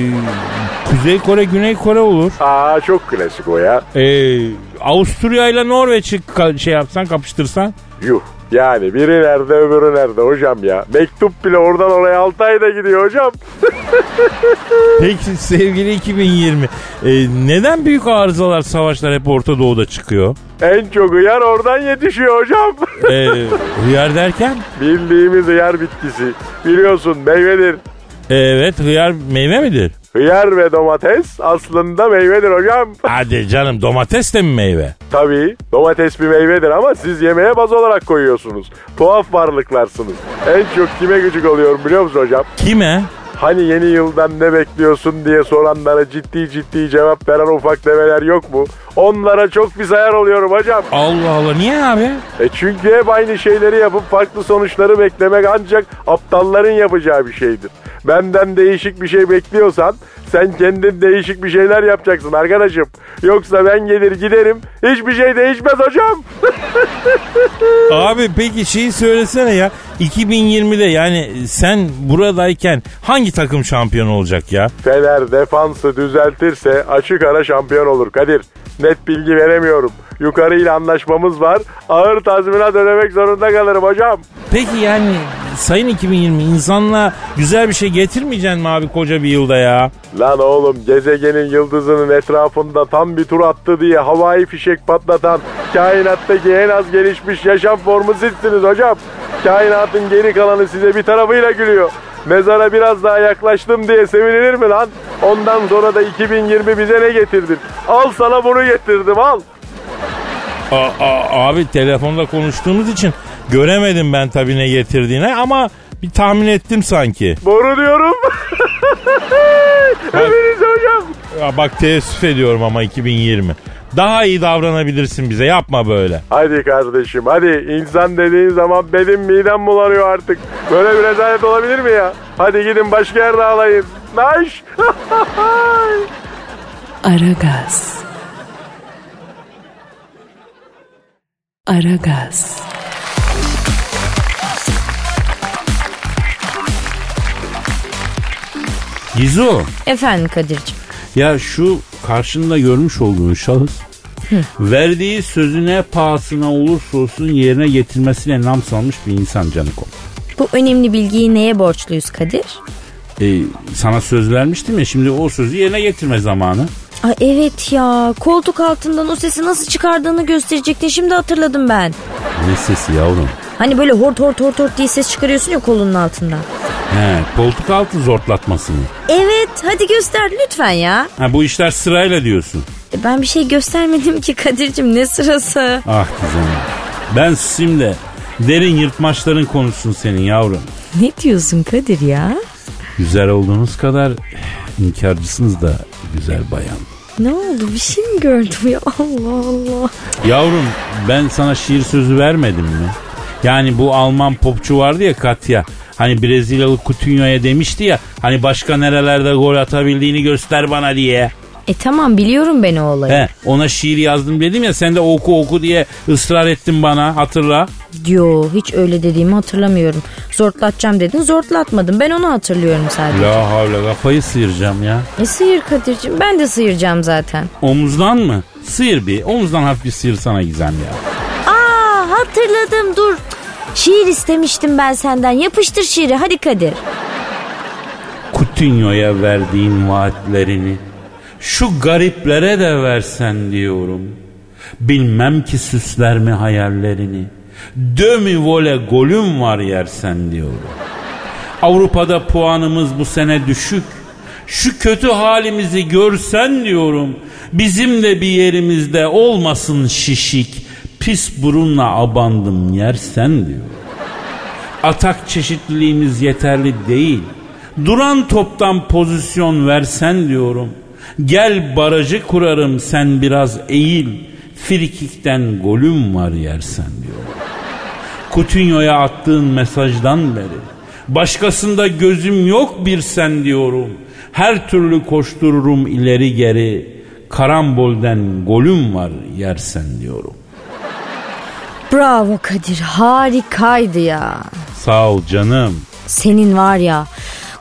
Kuzey Kore, Güney Kore olur. Aa çok klasik o ya. E, Avusturya ile Norveç'i ka- şey yapsan, kapıştırsan. Yuh. Yani biri nerede öbürü nerede hocam ya. Mektup bile oradan oraya 6 ayda gidiyor hocam. Peki sevgili 2020. e, neden büyük arızalar, savaşlar hep Orta Doğu'da çıkıyor? En çok hıyar oradan yetişiyor hocam. E, hıyar derken? Bildiğimiz hıyar bitkisi. Biliyorsun meyvedir. Evet hıyar meyve midir? Hıyar ve domates aslında meyvedir hocam. Hadi canım domates de mi meyve? Tabii domates bir meyvedir ama siz yemeğe baz olarak koyuyorsunuz. Tuhaf varlıklarsınız. En çok kime gıcık oluyorum biliyor musun hocam? Kime? Hani yeni yıldan ne bekliyorsun diye soranlara ciddi ciddi cevap veren ufak develer yok mu? Onlara çok bir sayar oluyorum hocam. Allah Allah niye abi? E çünkü hep aynı şeyleri yapıp farklı sonuçları beklemek ancak aptalların yapacağı bir şeydir. Benden değişik bir şey bekliyorsan sen kendin değişik bir şeyler yapacaksın arkadaşım. Yoksa ben gelir giderim hiçbir şey değişmez hocam. Abi peki şeyi söylesene ya. 2020'de yani sen buradayken hangi takım şampiyon olacak ya? Fener defansı düzeltirse açık ara şampiyon olur Kadir. Net bilgi veremiyorum. Yukarıyla anlaşmamız var. Ağır tazminat ödemek zorunda kalırım hocam. Peki yani sayın 2020 insanlığa güzel bir şey getirmeyeceksin mi abi koca bir yılda ya? Lan oğlum gezegenin yıldızının etrafında tam bir tur attı diye havai fişek patlatan kainattaki en az gelişmiş yaşam formu sizsiniz hocam. Kainatın geri kalanı size bir tarafıyla gülüyor. Mezara biraz daha yaklaştım diye sevinilir mi lan? Ondan sonra da 2020 bize ne getirdin? Al sana bunu getirdim al. A- a- abi telefonda konuştuğumuz için göremedim ben tabii ne getirdiğini ama bir tahmin ettim sanki. Boru diyorum. Hepiniz hocam. Ya bak teessüf ediyorum ama 2020. Daha iyi davranabilirsin bize yapma böyle. Hadi kardeşim hadi insan dediğin zaman benim midem bulanıyor artık. Böyle bir rezalet olabilir mi ya? Hadi gidin başka yerde ağlayın. Naş. Aragaz. Aragaz. Gizu Efendim Kadir'cim. ya şu karşında görmüş olduğun şahıs verdiği sözü ne pahasına olursa olsun yerine getirmesine nam salmış bir insan Canikom. Bu önemli bilgiyi neye borçluyuz Kadir? Ee, sana söz vermiştim ya şimdi o sözü yerine getirme zamanı. Ay evet ya koltuk altından o sesi nasıl çıkardığını gösterecektin şimdi hatırladım ben. Ne sesi yavrum? Hani böyle hort hort hort hort diye ses çıkarıyorsun ya kolunun altından. He, koltuk altı zortlatması mı? Evet hadi göster lütfen ya. Ha, bu işler sırayla diyorsun. E, ben bir şey göstermedim ki Kadir'cim ne sırası. Ah güzelim. Ben susayım da derin yırtmaçların konuşsun senin yavrum. Ne diyorsun Kadir ya? Güzel olduğunuz kadar inkarcısınız da güzel bayan. Ne oldu bir şey mi gördüm ya Allah Allah. Yavrum ben sana şiir sözü vermedim mi? Yani bu Alman popçu vardı ya Katya. Hani Brezilyalı Coutinho'ya demişti ya hani başka nerelerde gol atabildiğini göster bana diye. E tamam biliyorum ben o olayı. He, ona şiir yazdım dedim ya sen de oku oku diye ısrar ettin bana hatırla. Yo hiç öyle dediğimi hatırlamıyorum. Zortlatacağım dedin zortlatmadım ben onu hatırlıyorum sadece. La havle kafayı sıyıracağım ya. E sıyır Kadir'cim ben de sıyıracağım zaten. Omuzdan mı? Sıyır bir. Omuzdan hafif bir sıyır sana Gizem ya. Aa hatırladım dur. Şiir istemiştim ben senden yapıştır şiiri hadi Kadir. Coutinho'ya verdiğin vaatlerini şu gariplere de versen diyorum. Bilmem ki süsler mi hayallerini. Dömi vole golüm var yersen diyorum. Avrupa'da puanımız bu sene düşük. Şu kötü halimizi görsen diyorum. Bizim de bir yerimizde olmasın şişik. Pis burunla abandım yersen diyor. Atak çeşitliliğimiz yeterli değil. Duran toptan pozisyon versen diyorum. Gel barajı kurarım sen biraz eğil. Frikikten golüm var yersen diyorum. Coutinho'ya attığın mesajdan beri. Başkasında gözüm yok bir sen diyorum. Her türlü koştururum ileri geri. Karambolden golüm var yersen diyorum. Bravo Kadir harikaydı ya. Sağ ol canım. Senin var ya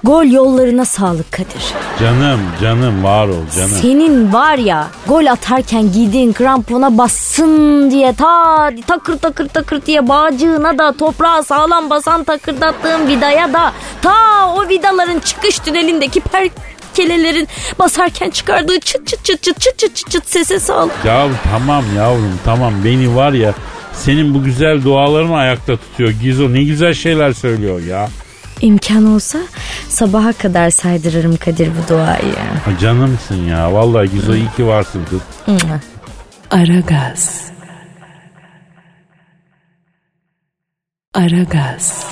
gol yollarına sağlık Kadir. Canım canım var ol canım. Senin var ya gol atarken giydiğin krampona bassın diye ta takır takır takır diye bağcığına da toprağa sağlam basan takırdattığın vidaya da ta o vidaların çıkış tünelindeki perkelelerin basarken çıkardığı çıt çıt çıt çıt çıt çıt çıt, çıt sese sağlık. Ya tamam yavrum tamam beni var ya senin bu güzel duaların ayakta tutuyor. Gizo ne güzel şeyler söylüyor ya. İmkan olsa sabaha kadar saydırırım Kadir bu duayı. Ha, canımsın ya. Vallahi Gizo iyi ki varsın kız. Aragaz. Aragaz.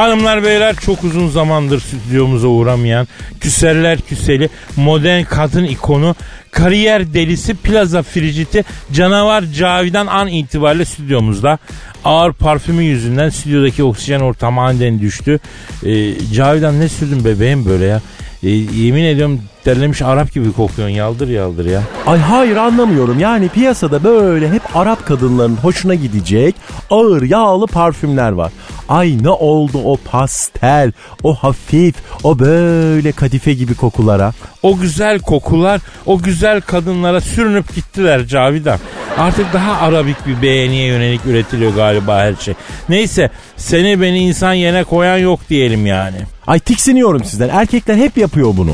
Hanımlar beyler çok uzun zamandır stüdyomuza uğramayan, küseller küseli, modern kadın ikonu, kariyer delisi, plaza friciti, canavar Cavidan an itibariyle stüdyomuzda. Ağır parfümü yüzünden stüdyodaki oksijen ortamı aniden düştü. Ee, Cavidan ne sürdün bebeğim böyle ya? Ee, yemin ediyorum terlemiş Arap gibi kokuyorsun yaldır yaldır ya. Ay hayır anlamıyorum. Yani piyasada böyle hep Arap kadınların hoşuna gidecek ağır yağlı parfümler var. Ay ne oldu o pastel, o hafif, o böyle kadife gibi kokulara. O güzel kokular o güzel kadınlara sürünüp gittiler Cavidan. Artık daha arabik bir beğeniye yönelik üretiliyor galiba her şey. Neyse seni beni insan yerine koyan yok diyelim yani. Ay tiksiniyorum sizden. Erkekler hep yapıyor bunu.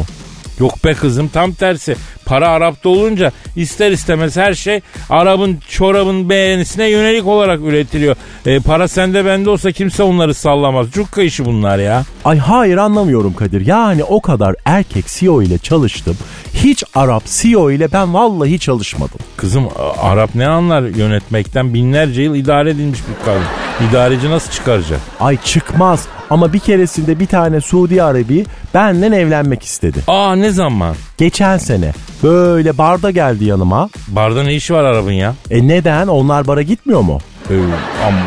Yok be kızım tam tersi. Para Arap'ta olunca ister istemez her şey Arap'ın çorabın beğenisine yönelik olarak üretiliyor. E, para sende bende olsa kimse onları sallamaz. Cukka işi bunlar ya. Ay hayır anlamıyorum Kadir. Yani o kadar erkek CEO ile çalıştım. Hiç Arap CEO ile ben vallahi çalışmadım. Kızım Arap ne anlar yönetmekten binlerce yıl idare edilmiş bir kadın. İdareci nasıl çıkaracak? Ay çıkmaz ama bir keresinde bir tane Suudi Arabi benden evlenmek istedi. Aa ne zaman? Geçen sene böyle barda geldi yanıma. Barda ne işi var Arap'ın ya? E neden? Onlar bara gitmiyor mu? Ee, ama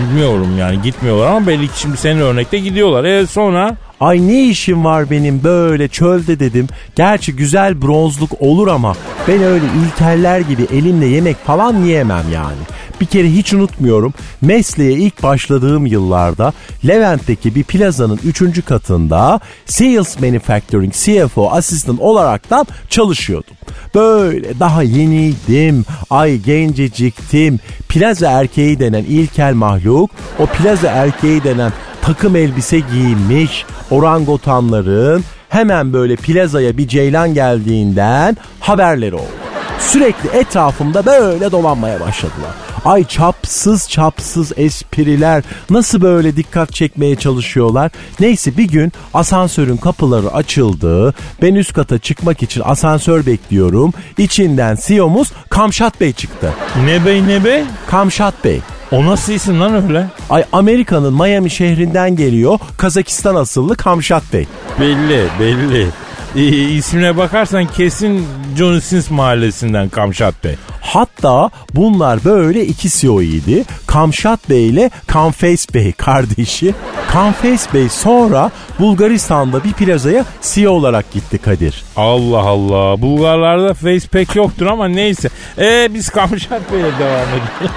bilmiyorum yani gitmiyorlar ama belli ki şimdi senin örnekte gidiyorlar. E sonra? Ay ne işim var benim böyle çölde dedim. Gerçi güzel bronzluk olur ama ben öyle ilkeller gibi elimle yemek falan yiyemem yani. Bir kere hiç unutmuyorum mesleğe ilk başladığım yıllarda Levent'teki bir plazanın 3. katında Sales Manufacturing CFO asistan olaraktan çalışıyordum. Böyle daha yeniydim, ay genceciktim. Plaza erkeği denen ilkel mahluk, o plaza erkeği denen takım elbise giymiş orangotanların hemen böyle plazaya bir ceylan geldiğinden haberleri oldu. Sürekli etrafımda böyle dolanmaya başladılar. Ay çapsız çapsız espriler nasıl böyle dikkat çekmeye çalışıyorlar. Neyse bir gün asansörün kapıları açıldı. Ben üst kata çıkmak için asansör bekliyorum. İçinden CEO'muz Kamşat Bey çıktı. Ne bey ne bey? Kamşat Bey. O nasıl isim lan öyle? Ay Amerika'nın Miami şehrinden geliyor. Kazakistan asıllı Kamşat Bey. Belli belli. E, ismine bakarsan kesin John Sins mahallesinden Kamşat Bey. Hatta bunlar böyle iki CEO'ydi. Kamşat Bey ile Kamfeys Bey kardeşi. Kamfeys Bey sonra Bulgaristan'da bir plazaya CEO olarak gitti Kadir. Allah Allah. Bulgarlarda face pek yoktur ama neyse. E biz Kamşat Bey'le devam edelim.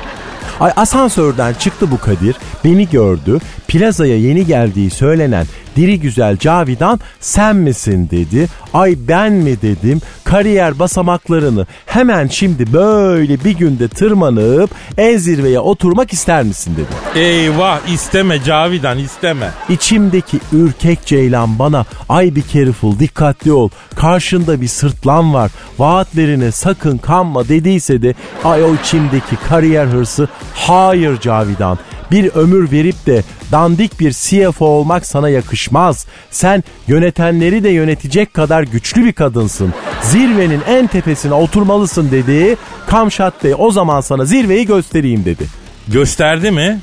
Ay asansörden çıktı bu Kadir. Beni gördü. Plazaya yeni geldiği söylenen diri güzel Cavidan sen misin dedi. Ay ben mi dedim. Kariyer basamaklarını hemen şimdi böyle bir günde tırmanıp en zirveye oturmak ister misin dedi. Eyvah isteme Cavidan isteme. İçimdeki ürkek ceylan bana ay bir careful dikkatli ol karşında bir sırtlan var vaatlerine sakın kanma dediyse de ay o içimdeki kariyer hırsı hayır Cavidan bir ömür verip de dandik bir CFO olmak sana yakışmaz. Sen yönetenleri de yönetecek kadar güçlü bir kadınsın. Zirvenin en tepesine oturmalısın dedi. Kamşat Bey o zaman sana zirveyi göstereyim dedi. Gösterdi mi?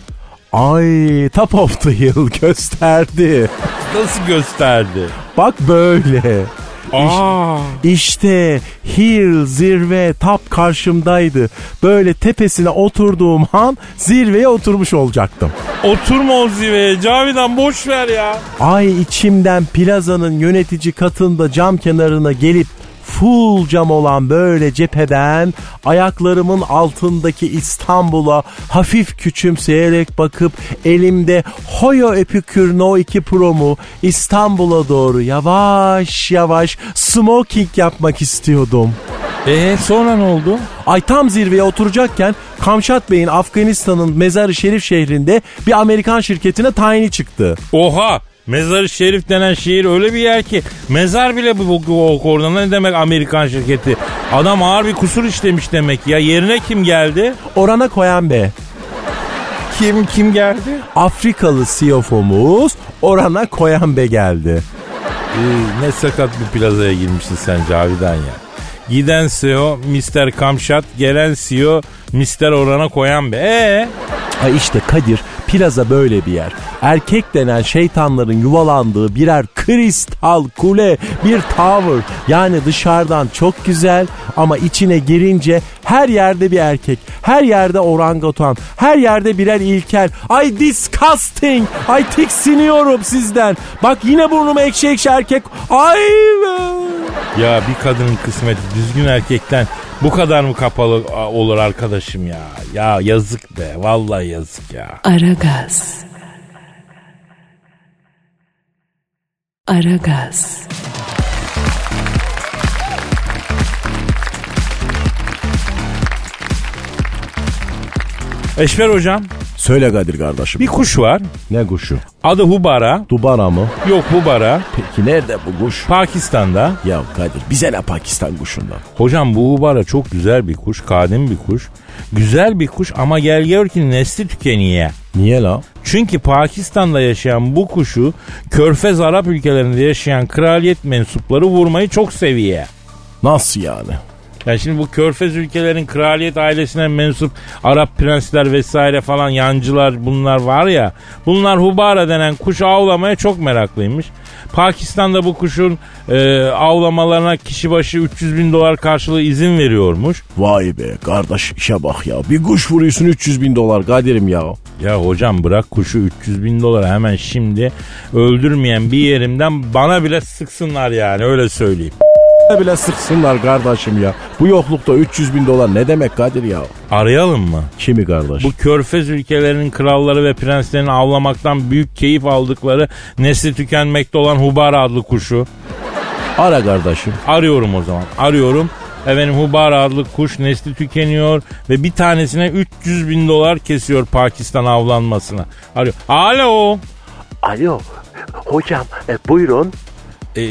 Ay top of the hill gösterdi. Nasıl gösterdi? Bak böyle. Aa. İşte hill zirve top karşımdaydı. Böyle tepesine oturduğum an zirveye oturmuş olacaktım. Oturma o zirveye Cavidan boş ver ya. Ay içimden plazanın yönetici katında cam kenarına gelip full cam olan böyle cepheden ayaklarımın altındaki İstanbul'a hafif küçümseyerek bakıp elimde Hoyo Epicure No 2 Pro'mu İstanbul'a doğru yavaş yavaş smoking yapmak istiyordum. E sonra ne oldu? Ay tam zirveye oturacakken Kamşat Bey'in Afganistan'ın Mezarı Şerif şehrinde bir Amerikan şirketine tayini çıktı. Oha Mezarı Şerif denen şehir öyle bir yer ki mezar bile bu, bu orada ne demek Amerikan şirketi. Adam ağır bir kusur işlemiş demek ya. Yerine kim geldi? Orana koyan be. Kim kim geldi? Afrikalı CFO'muz Orana Koyanbe geldi. Ee, ne sakat bir plazaya girmişsin sen Cavidan ya. Giden CEO Mr. Kamşat, gelen CEO Mr. Orana koyan be. Ee? Ha işte Kadir plaza böyle bir yer. Erkek denen şeytanların yuvalandığı birer kristal kule, bir tower. Yani dışarıdan çok güzel ama içine girince her yerde bir erkek, her yerde orangutan, her yerde birer ilkel. Ay disgusting, ay tiksiniyorum sizden. Bak yine burnumu ekşi ekşi erkek. Ay be. Ya bir kadının kısmeti düzgün erkekten bu kadar mı kapalı olur arkadaşım ya? Ya yazık be vallahi yazık ya. Aragaz. Aragaz. Eşver hocam Söyle Kadir kardeşim. bir kuş var. Ne kuşu? Adı Hubara. Dubara mı? Yok Hubara. Peki nerede bu kuş? Pakistan'da. Ya Kadir bize ne Pakistan kuşundan? Hocam bu Hubara çok güzel bir kuş. Kadim bir kuş. Güzel bir kuş ama gel gör ki nesli tükeniyor. Niye la? Çünkü Pakistan'da yaşayan bu kuşu Körfez Arap ülkelerinde yaşayan kraliyet mensupları vurmayı çok seviyor. Nasıl yani? Yani şimdi bu Körfez ülkelerin kraliyet ailesine mensup Arap prensler vesaire falan yancılar bunlar var ya. Bunlar hubara denen kuş avlamaya çok meraklıymış. Pakistan'da bu kuşun e, avlamalarına kişi başı 300 bin dolar karşılığı izin veriyormuş. Vay be kardeş işe bak ya. Bir kuş vuruyorsun 300 bin dolar Kadir'im ya. Ya hocam bırak kuşu 300 bin dolar hemen şimdi öldürmeyen bir yerimden bana bile sıksınlar yani öyle söyleyeyim. Bile sıksınlar kardeşim ya. Bu yoklukta 300 bin dolar ne demek Kadir ya? Arayalım mı? Kimi kardeş? Bu körfez ülkelerinin kralları ve prenslerini avlamaktan büyük keyif aldıkları nesli tükenmekte olan Hubara adlı kuşu. Ara kardeşim. Arıyorum o zaman. Arıyorum. Efendim Hubara adlı kuş nesli tükeniyor ve bir tanesine 300 bin dolar kesiyor Pakistan avlanmasına. Arıyor. Alo. Alo hocam e, buyurun. Ee,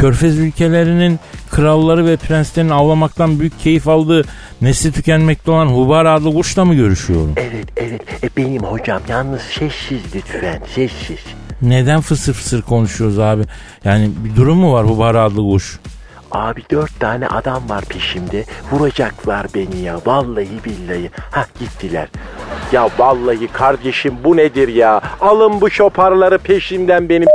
Körfez ülkelerinin kralları ve prenslerinin avlamaktan büyük keyif aldığı nesli tükenmekte olan Hubara adlı kuşla mı görüşüyorum? Evet evet e, benim hocam yalnız sessiz lütfen sessiz. Neden fısır fısır konuşuyoruz abi? Yani bir durum mu var Hubara adlı kuş? Abi dört tane adam var peşimde vuracaklar beni ya vallahi billahi. Hah gittiler. Ya vallahi kardeşim bu nedir ya? Alın bu şoparları peşimden benim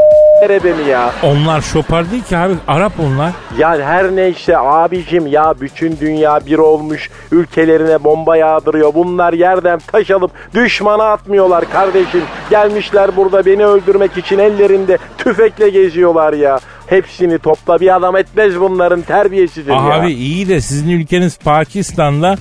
beni ya. Onlar şopar değil ki abi Arap onlar. Ya her neyse abicim ya bütün dünya bir olmuş ülkelerine bomba yağdırıyor. Bunlar yerden taş alıp düşmana atmıyorlar kardeşim. Gelmişler burada beni öldürmek için ellerinde tüfekle geziyorlar ya. Hepsini topla bir adam etmez bunların terbiyesidir ya. Abi iyi de sizin ülkeniz Pakistan'da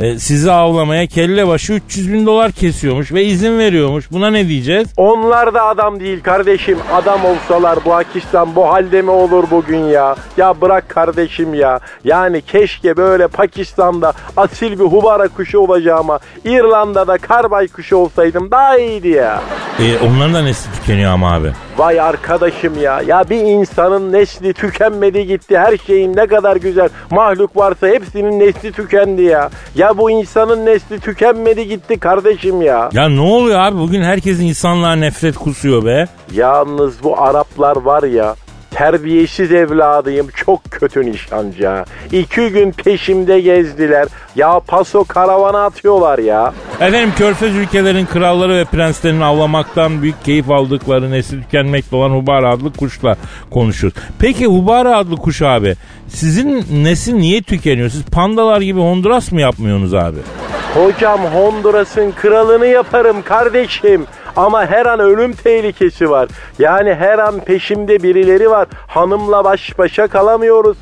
e, sizi avlamaya kelle başı 300 bin dolar kesiyormuş ve izin veriyormuş. Buna ne diyeceğiz? Onlar da adam değil kardeşim. Adam olsalar bu Pakistan bu halde mi olur bugün ya? Ya bırak kardeşim ya. Yani keşke böyle Pakistan'da asil bir hubara kuşu olacağıma İrlanda'da karbay kuşu olsaydım daha iyiydi ya. E, onların da nesli tükeniyor ama abi. Vay arkadaşım ya. Ya bir insanın nesli tükenmedi gitti. Her şeyin ne kadar güzel mahluk varsa hepsinin nesli tükendi ya. Ya bu insanın nesli tükenmedi gitti kardeşim ya. Ya ne oluyor abi bugün herkesin insanlığa nefret kusuyor be. Yalnız bu Araplar var ya terbiyesiz evladıyım çok kötü nişancı. İki gün peşimde gezdiler. Ya paso karavana atıyorlar ya. Efendim Körfez ülkelerin kralları ve prenslerinin avlamaktan büyük keyif aldıkları nesli tükenmekte olan Hubara adlı kuşla konuşuyoruz. Peki Hubara adlı kuş abi sizin nesil niye tükeniyor? Siz pandalar gibi Honduras mı yapmıyorsunuz abi? Hocam Honduras'ın kralını yaparım kardeşim. Ama her an ölüm tehlikesi var. Yani her an peşimde birileri var. Hanımla baş başa kalamıyoruz.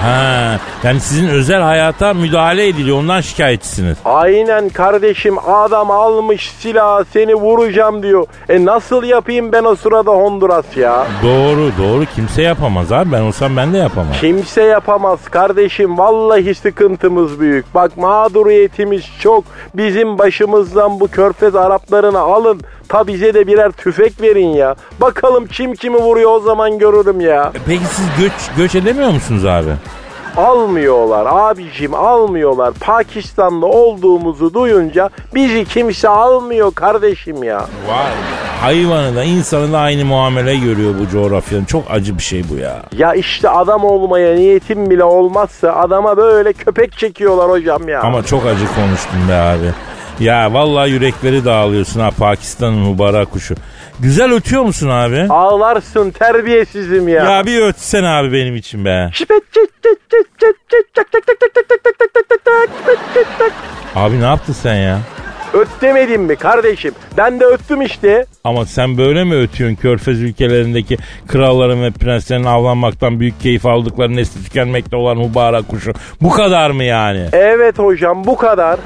Ha, yani sizin özel hayata müdahale ediliyor ondan şikayetçisiniz. Aynen kardeşim adam almış silah seni vuracağım diyor. E nasıl yapayım ben o sırada Honduras ya? Doğru doğru kimse yapamaz abi ben olsam ben de yapamam. Kimse yapamaz kardeşim. Vallahi sıkıntımız büyük. Bak mağduriyetimiz çok. Bizim başımızdan bu körfez Araplarını alın. Ta bize de birer tüfek verin ya. Bakalım kim kimi vuruyor o zaman görürüm ya. E Peki siz göç, göç edemiyor musunuz abi? Almıyorlar abicim almıyorlar. Pakistan'da olduğumuzu duyunca bizi kimse almıyor kardeşim ya. Vay Hayvanı da insanı da aynı muamele görüyor bu coğrafyanın. Çok acı bir şey bu ya. Ya işte adam olmaya niyetim bile olmazsa adama böyle köpek çekiyorlar hocam ya. Ama çok acı konuştun be abi. Ya vallahi yürekleri dağılıyorsun ha Pakistan'ın mübarek kuşu. Güzel ötüyor musun abi? Ağlarsın terbiyesizim ya. Ya bir ötsen abi benim için be. Abi ne yaptın sen ya? Öt demedim mi kardeşim? Ben de öttüm işte. Ama sen böyle mi ötüyorsun körfez ülkelerindeki kralların ve prenslerin avlanmaktan büyük keyif aldıkları nesli tükenmekte olan mübarek kuşu? Bu kadar mı yani? Evet hocam bu kadar.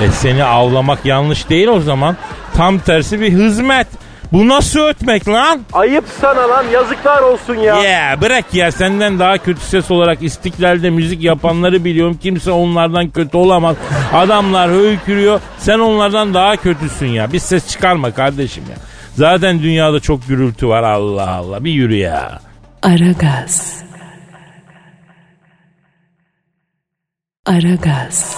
E seni avlamak yanlış değil o zaman. Tam tersi bir hizmet. Bu nasıl ötmek lan? Ayıp sana lan yazıklar olsun ya. Ya bırak ya senden daha kötü ses olarak istiklalde müzik yapanları biliyorum. Kimse onlardan kötü olamaz. Adamlar höykürüyor. Sen onlardan daha kötüsün ya. Bir ses çıkarma kardeşim ya. Zaten dünyada çok gürültü var Allah Allah. Bir yürü ya. Aragaz. Aragaz.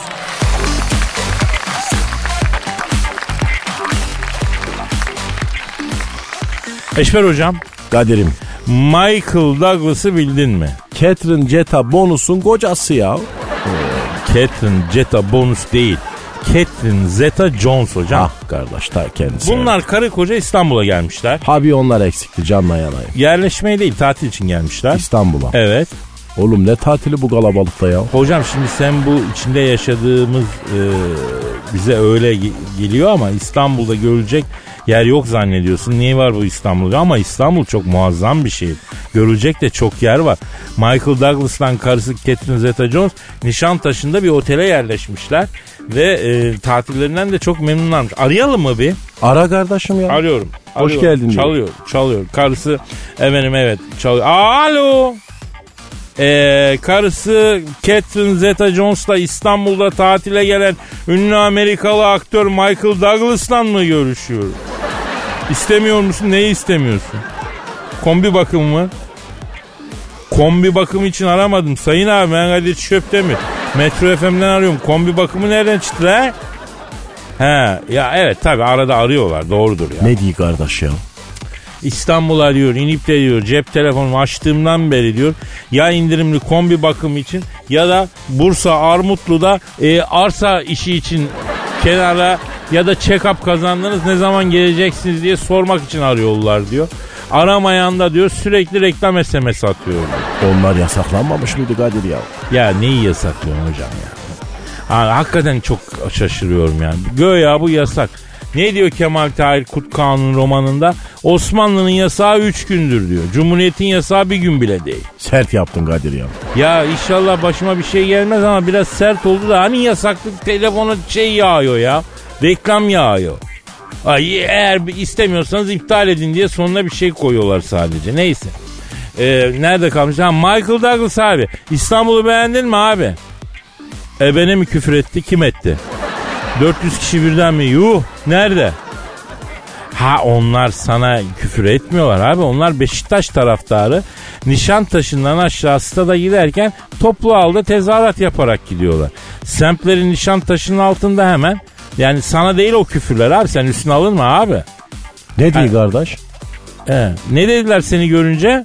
Eşber hocam. Kadir'im. Michael Douglas'ı bildin mi? Catherine Zeta Bonus'un kocası ya. Catherine Zeta Bonus değil. Catherine Zeta Jones hocam. Ah kardeş ta kendisi. Bunlar karı koca İstanbul'a gelmişler. Abi onlar eksikti canla yanayım. Yerleşmeye değil tatil için gelmişler. İstanbul'a. Evet. Oğlum ne tatili bu kalabalıkta ya. Hocam şimdi sen bu içinde yaşadığımız e, bize öyle ge- geliyor ama İstanbul'da görülecek yer yok zannediyorsun. Niye var bu İstanbul'da? Ama İstanbul çok muazzam bir şehir. Görülecek de çok yer var. Michael Douglas'tan karısı Catherine Zeta-Jones Nişantaşı'nda bir otele yerleşmişler. Ve e, tatillerinden de çok memnunlarmış. Arayalım mı bir? Ara kardeşim ya. Arıyorum. Hoş arıyorum. geldin diyor. Çalıyor, çalıyor. Karısı efendim evet çalıyor. Alo. Ee, karısı Catherine Zeta-Jones'la İstanbul'da tatile gelen ünlü Amerikalı aktör Michael Douglas'la mı görüşüyor? İstemiyor musun? Neyi istemiyorsun? Kombi bakımı mı? Kombi bakımı için aramadım. Sayın abi ben Kadir Çöptemir. Metro FM'den arıyorum. Kombi bakımı nereden çıktı la? He ya evet tabi arada arıyorlar doğrudur ya. Ne diyor kardeş ya? İstanbul arıyor, inip de diyor cep telefonumu açtığımdan beri diyor ya indirimli kombi bakım için ya da Bursa Armutlu'da e, arsa işi için kenara ya da check-up kazandınız ne zaman geleceksiniz diye sormak için arıyorlar diyor. Aramayan da diyor sürekli reklam SMS atıyor. Onlar yasaklanmamış mıydı Kadir ya? Ya neyi yasaklıyorsun hocam ya? Ha, hakikaten çok şaşırıyorum yani. Göya bu yasak. Ne diyor Kemal Tahir Kut Kanun romanında? Osmanlı'nın yasağı 3 gündür diyor. Cumhuriyet'in yasağı bir gün bile değil. Sert yaptın Kadir ya. Ya inşallah başıma bir şey gelmez ama biraz sert oldu da hani yasaklık telefona şey yağıyor ya. Reklam yağıyor. Ay, eğer istemiyorsanız iptal edin diye sonuna bir şey koyuyorlar sadece. Neyse. Ee, nerede kalmış? Ha, Michael Douglas abi. İstanbul'u beğendin mi abi? Ebene mi küfür etti? Kim etti? 400 kişi birden mi? Yuh. Nerede? Ha onlar sana küfür etmiyorlar abi. Onlar Beşiktaş taraftarı. Nişantaşı'ndan aşağı da giderken toplu halde tezahürat yaparak gidiyorlar. Semtlerin Nişantaşı'nın altında hemen. Yani sana değil o küfürler abi. Sen üstüne alınma abi. Ne diyor kardeş? He. Ne dediler seni görünce?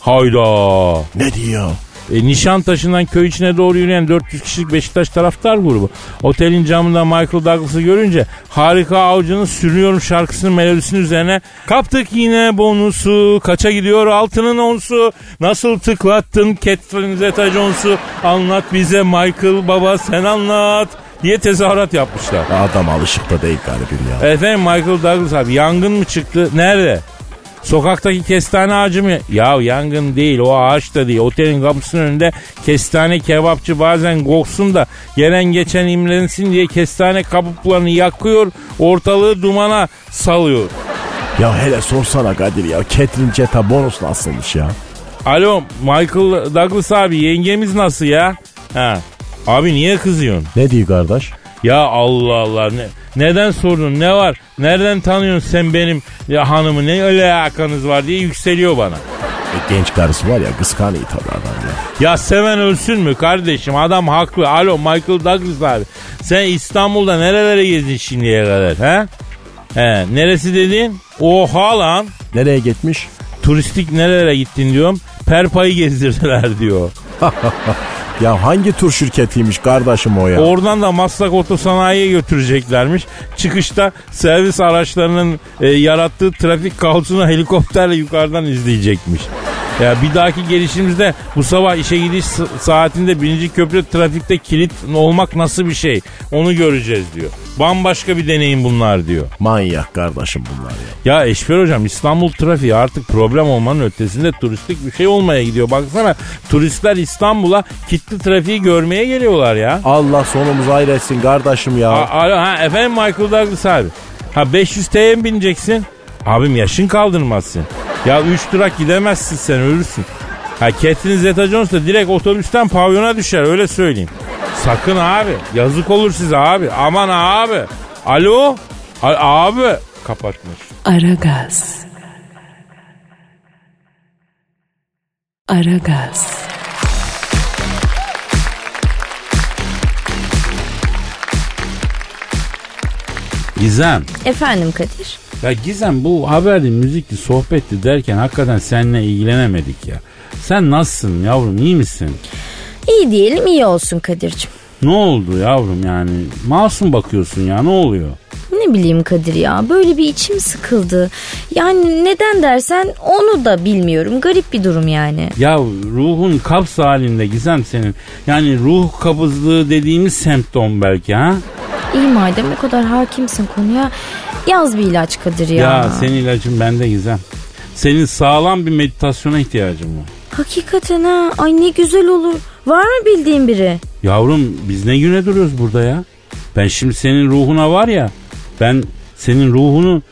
Hayda. Ne diyor? E, Nişantaşı'ndan köy içine doğru yürüyen 400 kişilik Beşiktaş taraftar grubu. Otelin camında Michael Douglas'ı görünce harika avcının sürüyorum şarkısının melodisinin üzerine kaptık yine bonusu kaça gidiyor altının onsu nasıl tıklattın Catherine Zeta-Jones'u anlat bize Michael baba sen anlat diye tezahürat yapmışlar. Adam alışık da değil garibim ya. Efendim Michael Douglas abi yangın mı çıktı? Nerede? Sokaktaki kestane ağacı mı? Ya yangın değil o ağaç da değil. Otelin kapısının önünde kestane kebapçı bazen koksun da gelen geçen imrensin diye kestane kabuklarını yakıyor. Ortalığı dumana salıyor. Ya hele sorsana Kadir ya. Catherine Zeta Bonus nasılmış ya? Alo Michael Douglas abi yengemiz nasıl ya? Ha. Abi niye kızıyorsun? Ne diyor kardeş? Ya Allah Allah ne, neden sordun ne var nereden tanıyorsun sen benim ya hanımı ne öyle alakanız var diye yükseliyor bana. E, genç karısı var ya kıskanıyor tabii adam ya. Ya seven ölsün mü kardeşim adam haklı. Alo Michael Douglas abi sen İstanbul'da nerelere gezdin şimdiye kadar ha? He, neresi dedin? Oha lan. Nereye gitmiş? Turistik nerelere gittin diyorum. Perpa'yı gezdirdiler diyor. Ya hangi tur şirketiymiş kardeşim o ya? Oradan da Maslak Otosanayi'ye götüreceklermiş. Çıkışta servis araçlarının e, yarattığı trafik kaosunu helikopterle yukarıdan izleyecekmiş. Ya bir dahaki gelişimizde bu sabah işe gidiş sa- saatinde birinci köprü trafikte kilit olmak nasıl bir şey onu göreceğiz diyor. Bambaşka bir deneyim bunlar diyor. Manyak kardeşim bunlar ya. Ya Eşber hocam İstanbul trafiği artık problem olmanın ötesinde turistik bir şey olmaya gidiyor. Baksana turistler İstanbul'a kitli trafiği görmeye geliyorlar ya. Allah sonumuzu hayretsin kardeşim ya. A- Alo ha efendim Michael Douglas abi. Ha 500 TL'ye bineceksin? Abim yaşın kaldırmazsın. Ya 3 durak gidemezsin sen ölürsün. Ha Catherine Zeta-Jones da direkt otobüsten pavyona düşer öyle söyleyeyim. Sakın abi yazık olur size abi aman abi. Alo A- abi kapatmış. Aragaz. Aragaz. Gizem. Efendim Kadir. Ya Gizem bu haberdi, müzikti, sohbetti derken hakikaten seninle ilgilenemedik ya. Sen nasılsın yavrum iyi misin? İyi diyelim iyi olsun Kadir'cim. Ne oldu yavrum yani? Masum bakıyorsun ya ne oluyor? Ne bileyim Kadir ya böyle bir içim sıkıldı. Yani neden dersen onu da bilmiyorum. Garip bir durum yani. Ya ruhun kaps halinde Gizem senin. Yani ruh kabızlığı dediğimiz semptom belki ha? İyi madem o kadar hakimsin konuya yaz bir ilaç Kadir ya. Ya, senin ilacın bende Gizem. Senin sağlam bir meditasyona ihtiyacın var. Hakikaten ha ay ne güzel olur. Var mı bildiğin biri? Yavrum biz ne güne duruyoruz burada ya? Ben şimdi senin ruhuna var ya ben senin ruhunu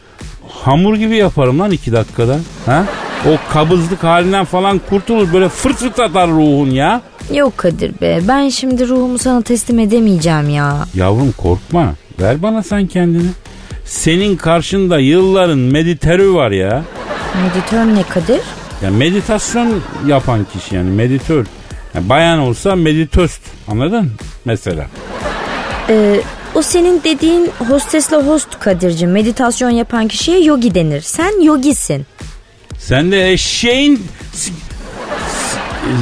hamur gibi yaparım lan iki dakikada. Ha? O kabızlık halinden falan kurtulur böyle fırt fırt atar ruhun ya. Yok Kadir be ben şimdi ruhumu sana teslim edemeyeceğim ya. Yavrum korkma ver bana sen kendini. Senin karşında yılların meditörü var ya. Meditör ne Kadir? Ya meditasyon yapan kişi yani meditör. Ya bayan olsa meditöst anladın mesela. Ee, o senin dediğin hostesle host Kadir'cim. Meditasyon yapan kişiye yogi denir. Sen yogisin. Sen de eşeğin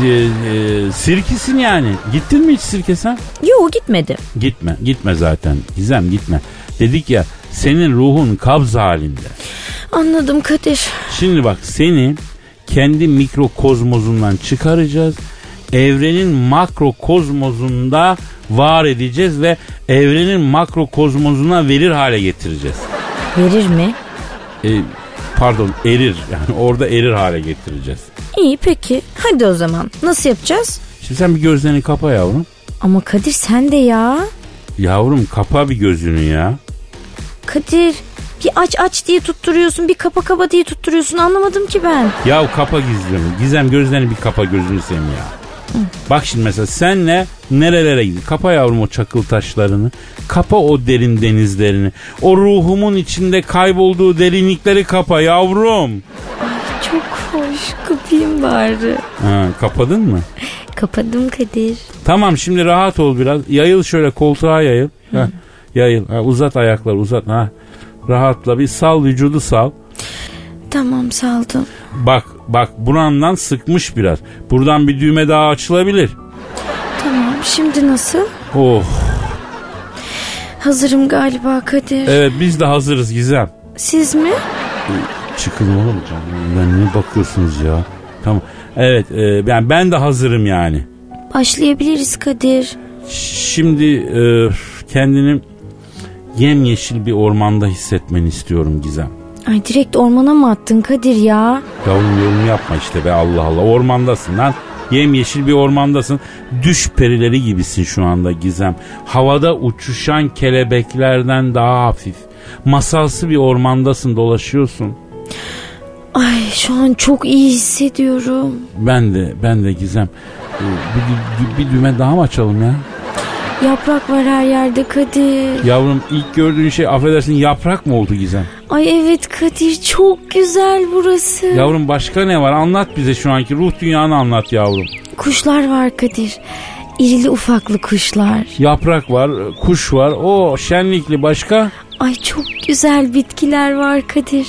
e, e, sirkisin yani. Gittin mi hiç sirke sen? Yo gitmedi. Gitme. Gitme zaten. Gizem gitme. Dedik ya senin ruhun kabz halinde. Anladım Kadir. Şimdi bak seni kendi mikrokozmozundan çıkaracağız. Evrenin makrokozmozunda var edeceğiz ve evrenin makrokozmozuna verir hale getireceğiz. Verir mi? E, pardon erir yani orada erir hale getireceğiz. İyi peki. Hadi o zaman. Nasıl yapacağız? Şimdi sen bir gözlerini kapa yavrum. Ama Kadir sen de ya. Yavrum kapa bir gözünü ya. Kadir bir aç aç diye tutturuyorsun bir kapa kapa diye tutturuyorsun anlamadım ki ben. Ya kapa gizlemi. Gizem gözlerini bir kapa gözünü seveyim ya. Bak şimdi mesela senle nerelere gidiyor? Kapa yavrum o çakıl taşlarını. Kapa o derin denizlerini. O ruhumun içinde kaybolduğu derinlikleri kapa yavrum. Çok hoş kapayım bari. Ha, kapadın mı? Kapadım Kadir. Tamam şimdi rahat ol biraz. Yayıl şöyle koltuğa yayıl. Ha, yayıl. Ha, uzat ayakları uzat. Ha. Rahatla bir sal vücudu sal. Tamam saldım. Bak bak burandan sıkmış biraz. Buradan bir düğme daha açılabilir. Tamam şimdi nasıl? Oh Hazırım galiba Kadir. evet biz de hazırız Gizem. Siz mi? Çıkın oğlum canım. Ben ne bakıyorsunuz ya? Tamam. Evet e, yani ben de hazırım yani. Başlayabiliriz Kadir. Şimdi e, kendini yemyeşil bir ormanda hissetmeni istiyorum Gizem. Ay direkt ormana mı attın Kadir ya? Yavrum yorum yapma işte be Allah Allah. Ormandasın lan. Yemyeşil bir ormandasın. Düş perileri gibisin şu anda Gizem. Havada uçuşan kelebeklerden daha hafif. Masalsı bir ormandasın dolaşıyorsun. Ay şu an çok iyi hissediyorum. Ben de ben de Gizem. Ee, Bir, bir, bir düğme daha mı açalım ya? Yaprak var her yerde Kadir. Yavrum ilk gördüğün şey affedersin yaprak mı oldu Gizem? Ay evet Kadir çok güzel burası. Yavrum başka ne var anlat bize şu anki ruh dünyanı anlat yavrum. Kuşlar var Kadir. İrili ufaklı kuşlar. Yaprak var, kuş var, o şenlikli başka. Ay çok güzel bitkiler var Kadir.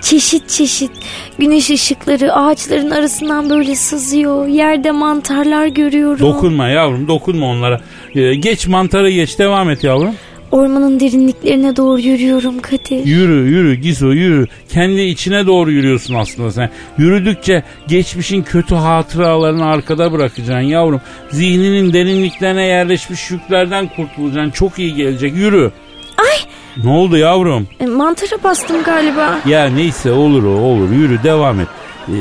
Çeşit çeşit. Güneş ışıkları ağaçların arasından böyle sızıyor. Yerde mantarlar görüyorum. Dokunma yavrum dokunma onlara. Ee, geç mantarı geç devam et yavrum. Ormanın derinliklerine doğru yürüyorum Kadir. Yürü yürü Gizo yürü. Kendi içine doğru yürüyorsun aslında sen. Yürüdükçe geçmişin kötü hatıralarını arkada bırakacaksın yavrum. Zihninin derinliklerine yerleşmiş yüklerden kurtulacaksın. Çok iyi gelecek yürü. Ay Ne oldu yavrum? e, mantara bastım galiba. Ya neyse olur o olur yürü devam et. Ee,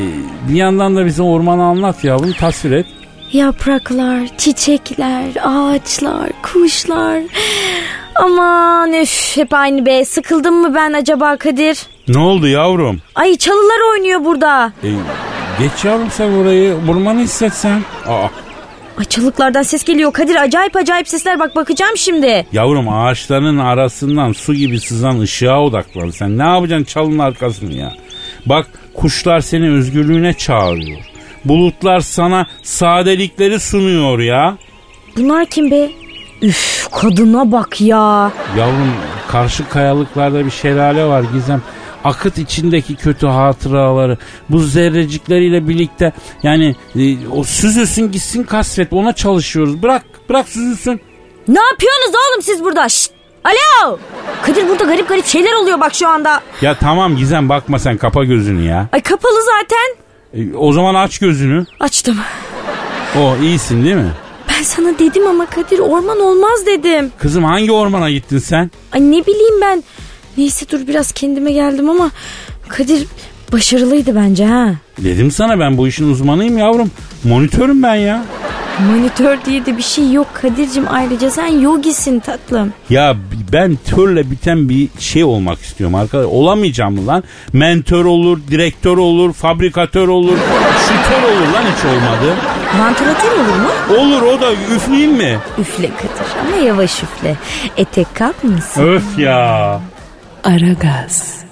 bir yandan da bize ormanı anlat yavrum tasvir et. Yapraklar, çiçekler, ağaçlar, kuşlar. Aman üf hep aynı be. Sıkıldım mı ben acaba Kadir? Ne oldu yavrum? Ay çalılar oynuyor burada. Ee, geç yavrum sen orayı ormanı hissetsen. Aa, Ay çalıklardan ses geliyor Kadir. Acayip acayip sesler bak bakacağım şimdi. Yavrum ağaçların arasından su gibi sızan ışığa odaklan. Sen ne yapacaksın çalının arkasını ya? Bak kuşlar seni özgürlüğüne çağırıyor. Bulutlar sana sadelikleri sunuyor ya. Bunlar kim be? Üf kadına bak ya. Yavrum karşı kayalıklarda bir şelale var Gizem. Akıt içindeki kötü hatıraları bu zerrecikleriyle birlikte yani e, o süzülsün gitsin kasvet ona çalışıyoruz. Bırak bırak süzülsün. Ne yapıyorsunuz oğlum siz burada? Şşt! Alo! Kadir burada garip garip şeyler oluyor bak şu anda. Ya tamam Gizem bakma sen kapa gözünü ya. Ay kapalı zaten. E, o zaman aç gözünü. Açtım. O iyisin değil mi? Ben sana dedim ama Kadir orman olmaz dedim. Kızım hangi ormana gittin sen? Ay ne bileyim ben. Neyse dur biraz kendime geldim ama Kadir başarılıydı bence ha. Dedim sana ben bu işin uzmanıyım yavrum. Monitörüm ben ya. Monitör diye de bir şey yok Kadir'cim ayrıca sen yogisin tatlım. Ya ben törle biten bir şey olmak istiyorum arkadaş. Olamayacağım mı lan? Mentör olur, direktör olur, fabrikatör olur, şütör olur lan hiç olmadı. Vantilatör olur mu? Olur o da üfleyeyim mi? Üfle Kadir ama yavaş üfle. Etek kalkmasın. Öf ya. Aragaz.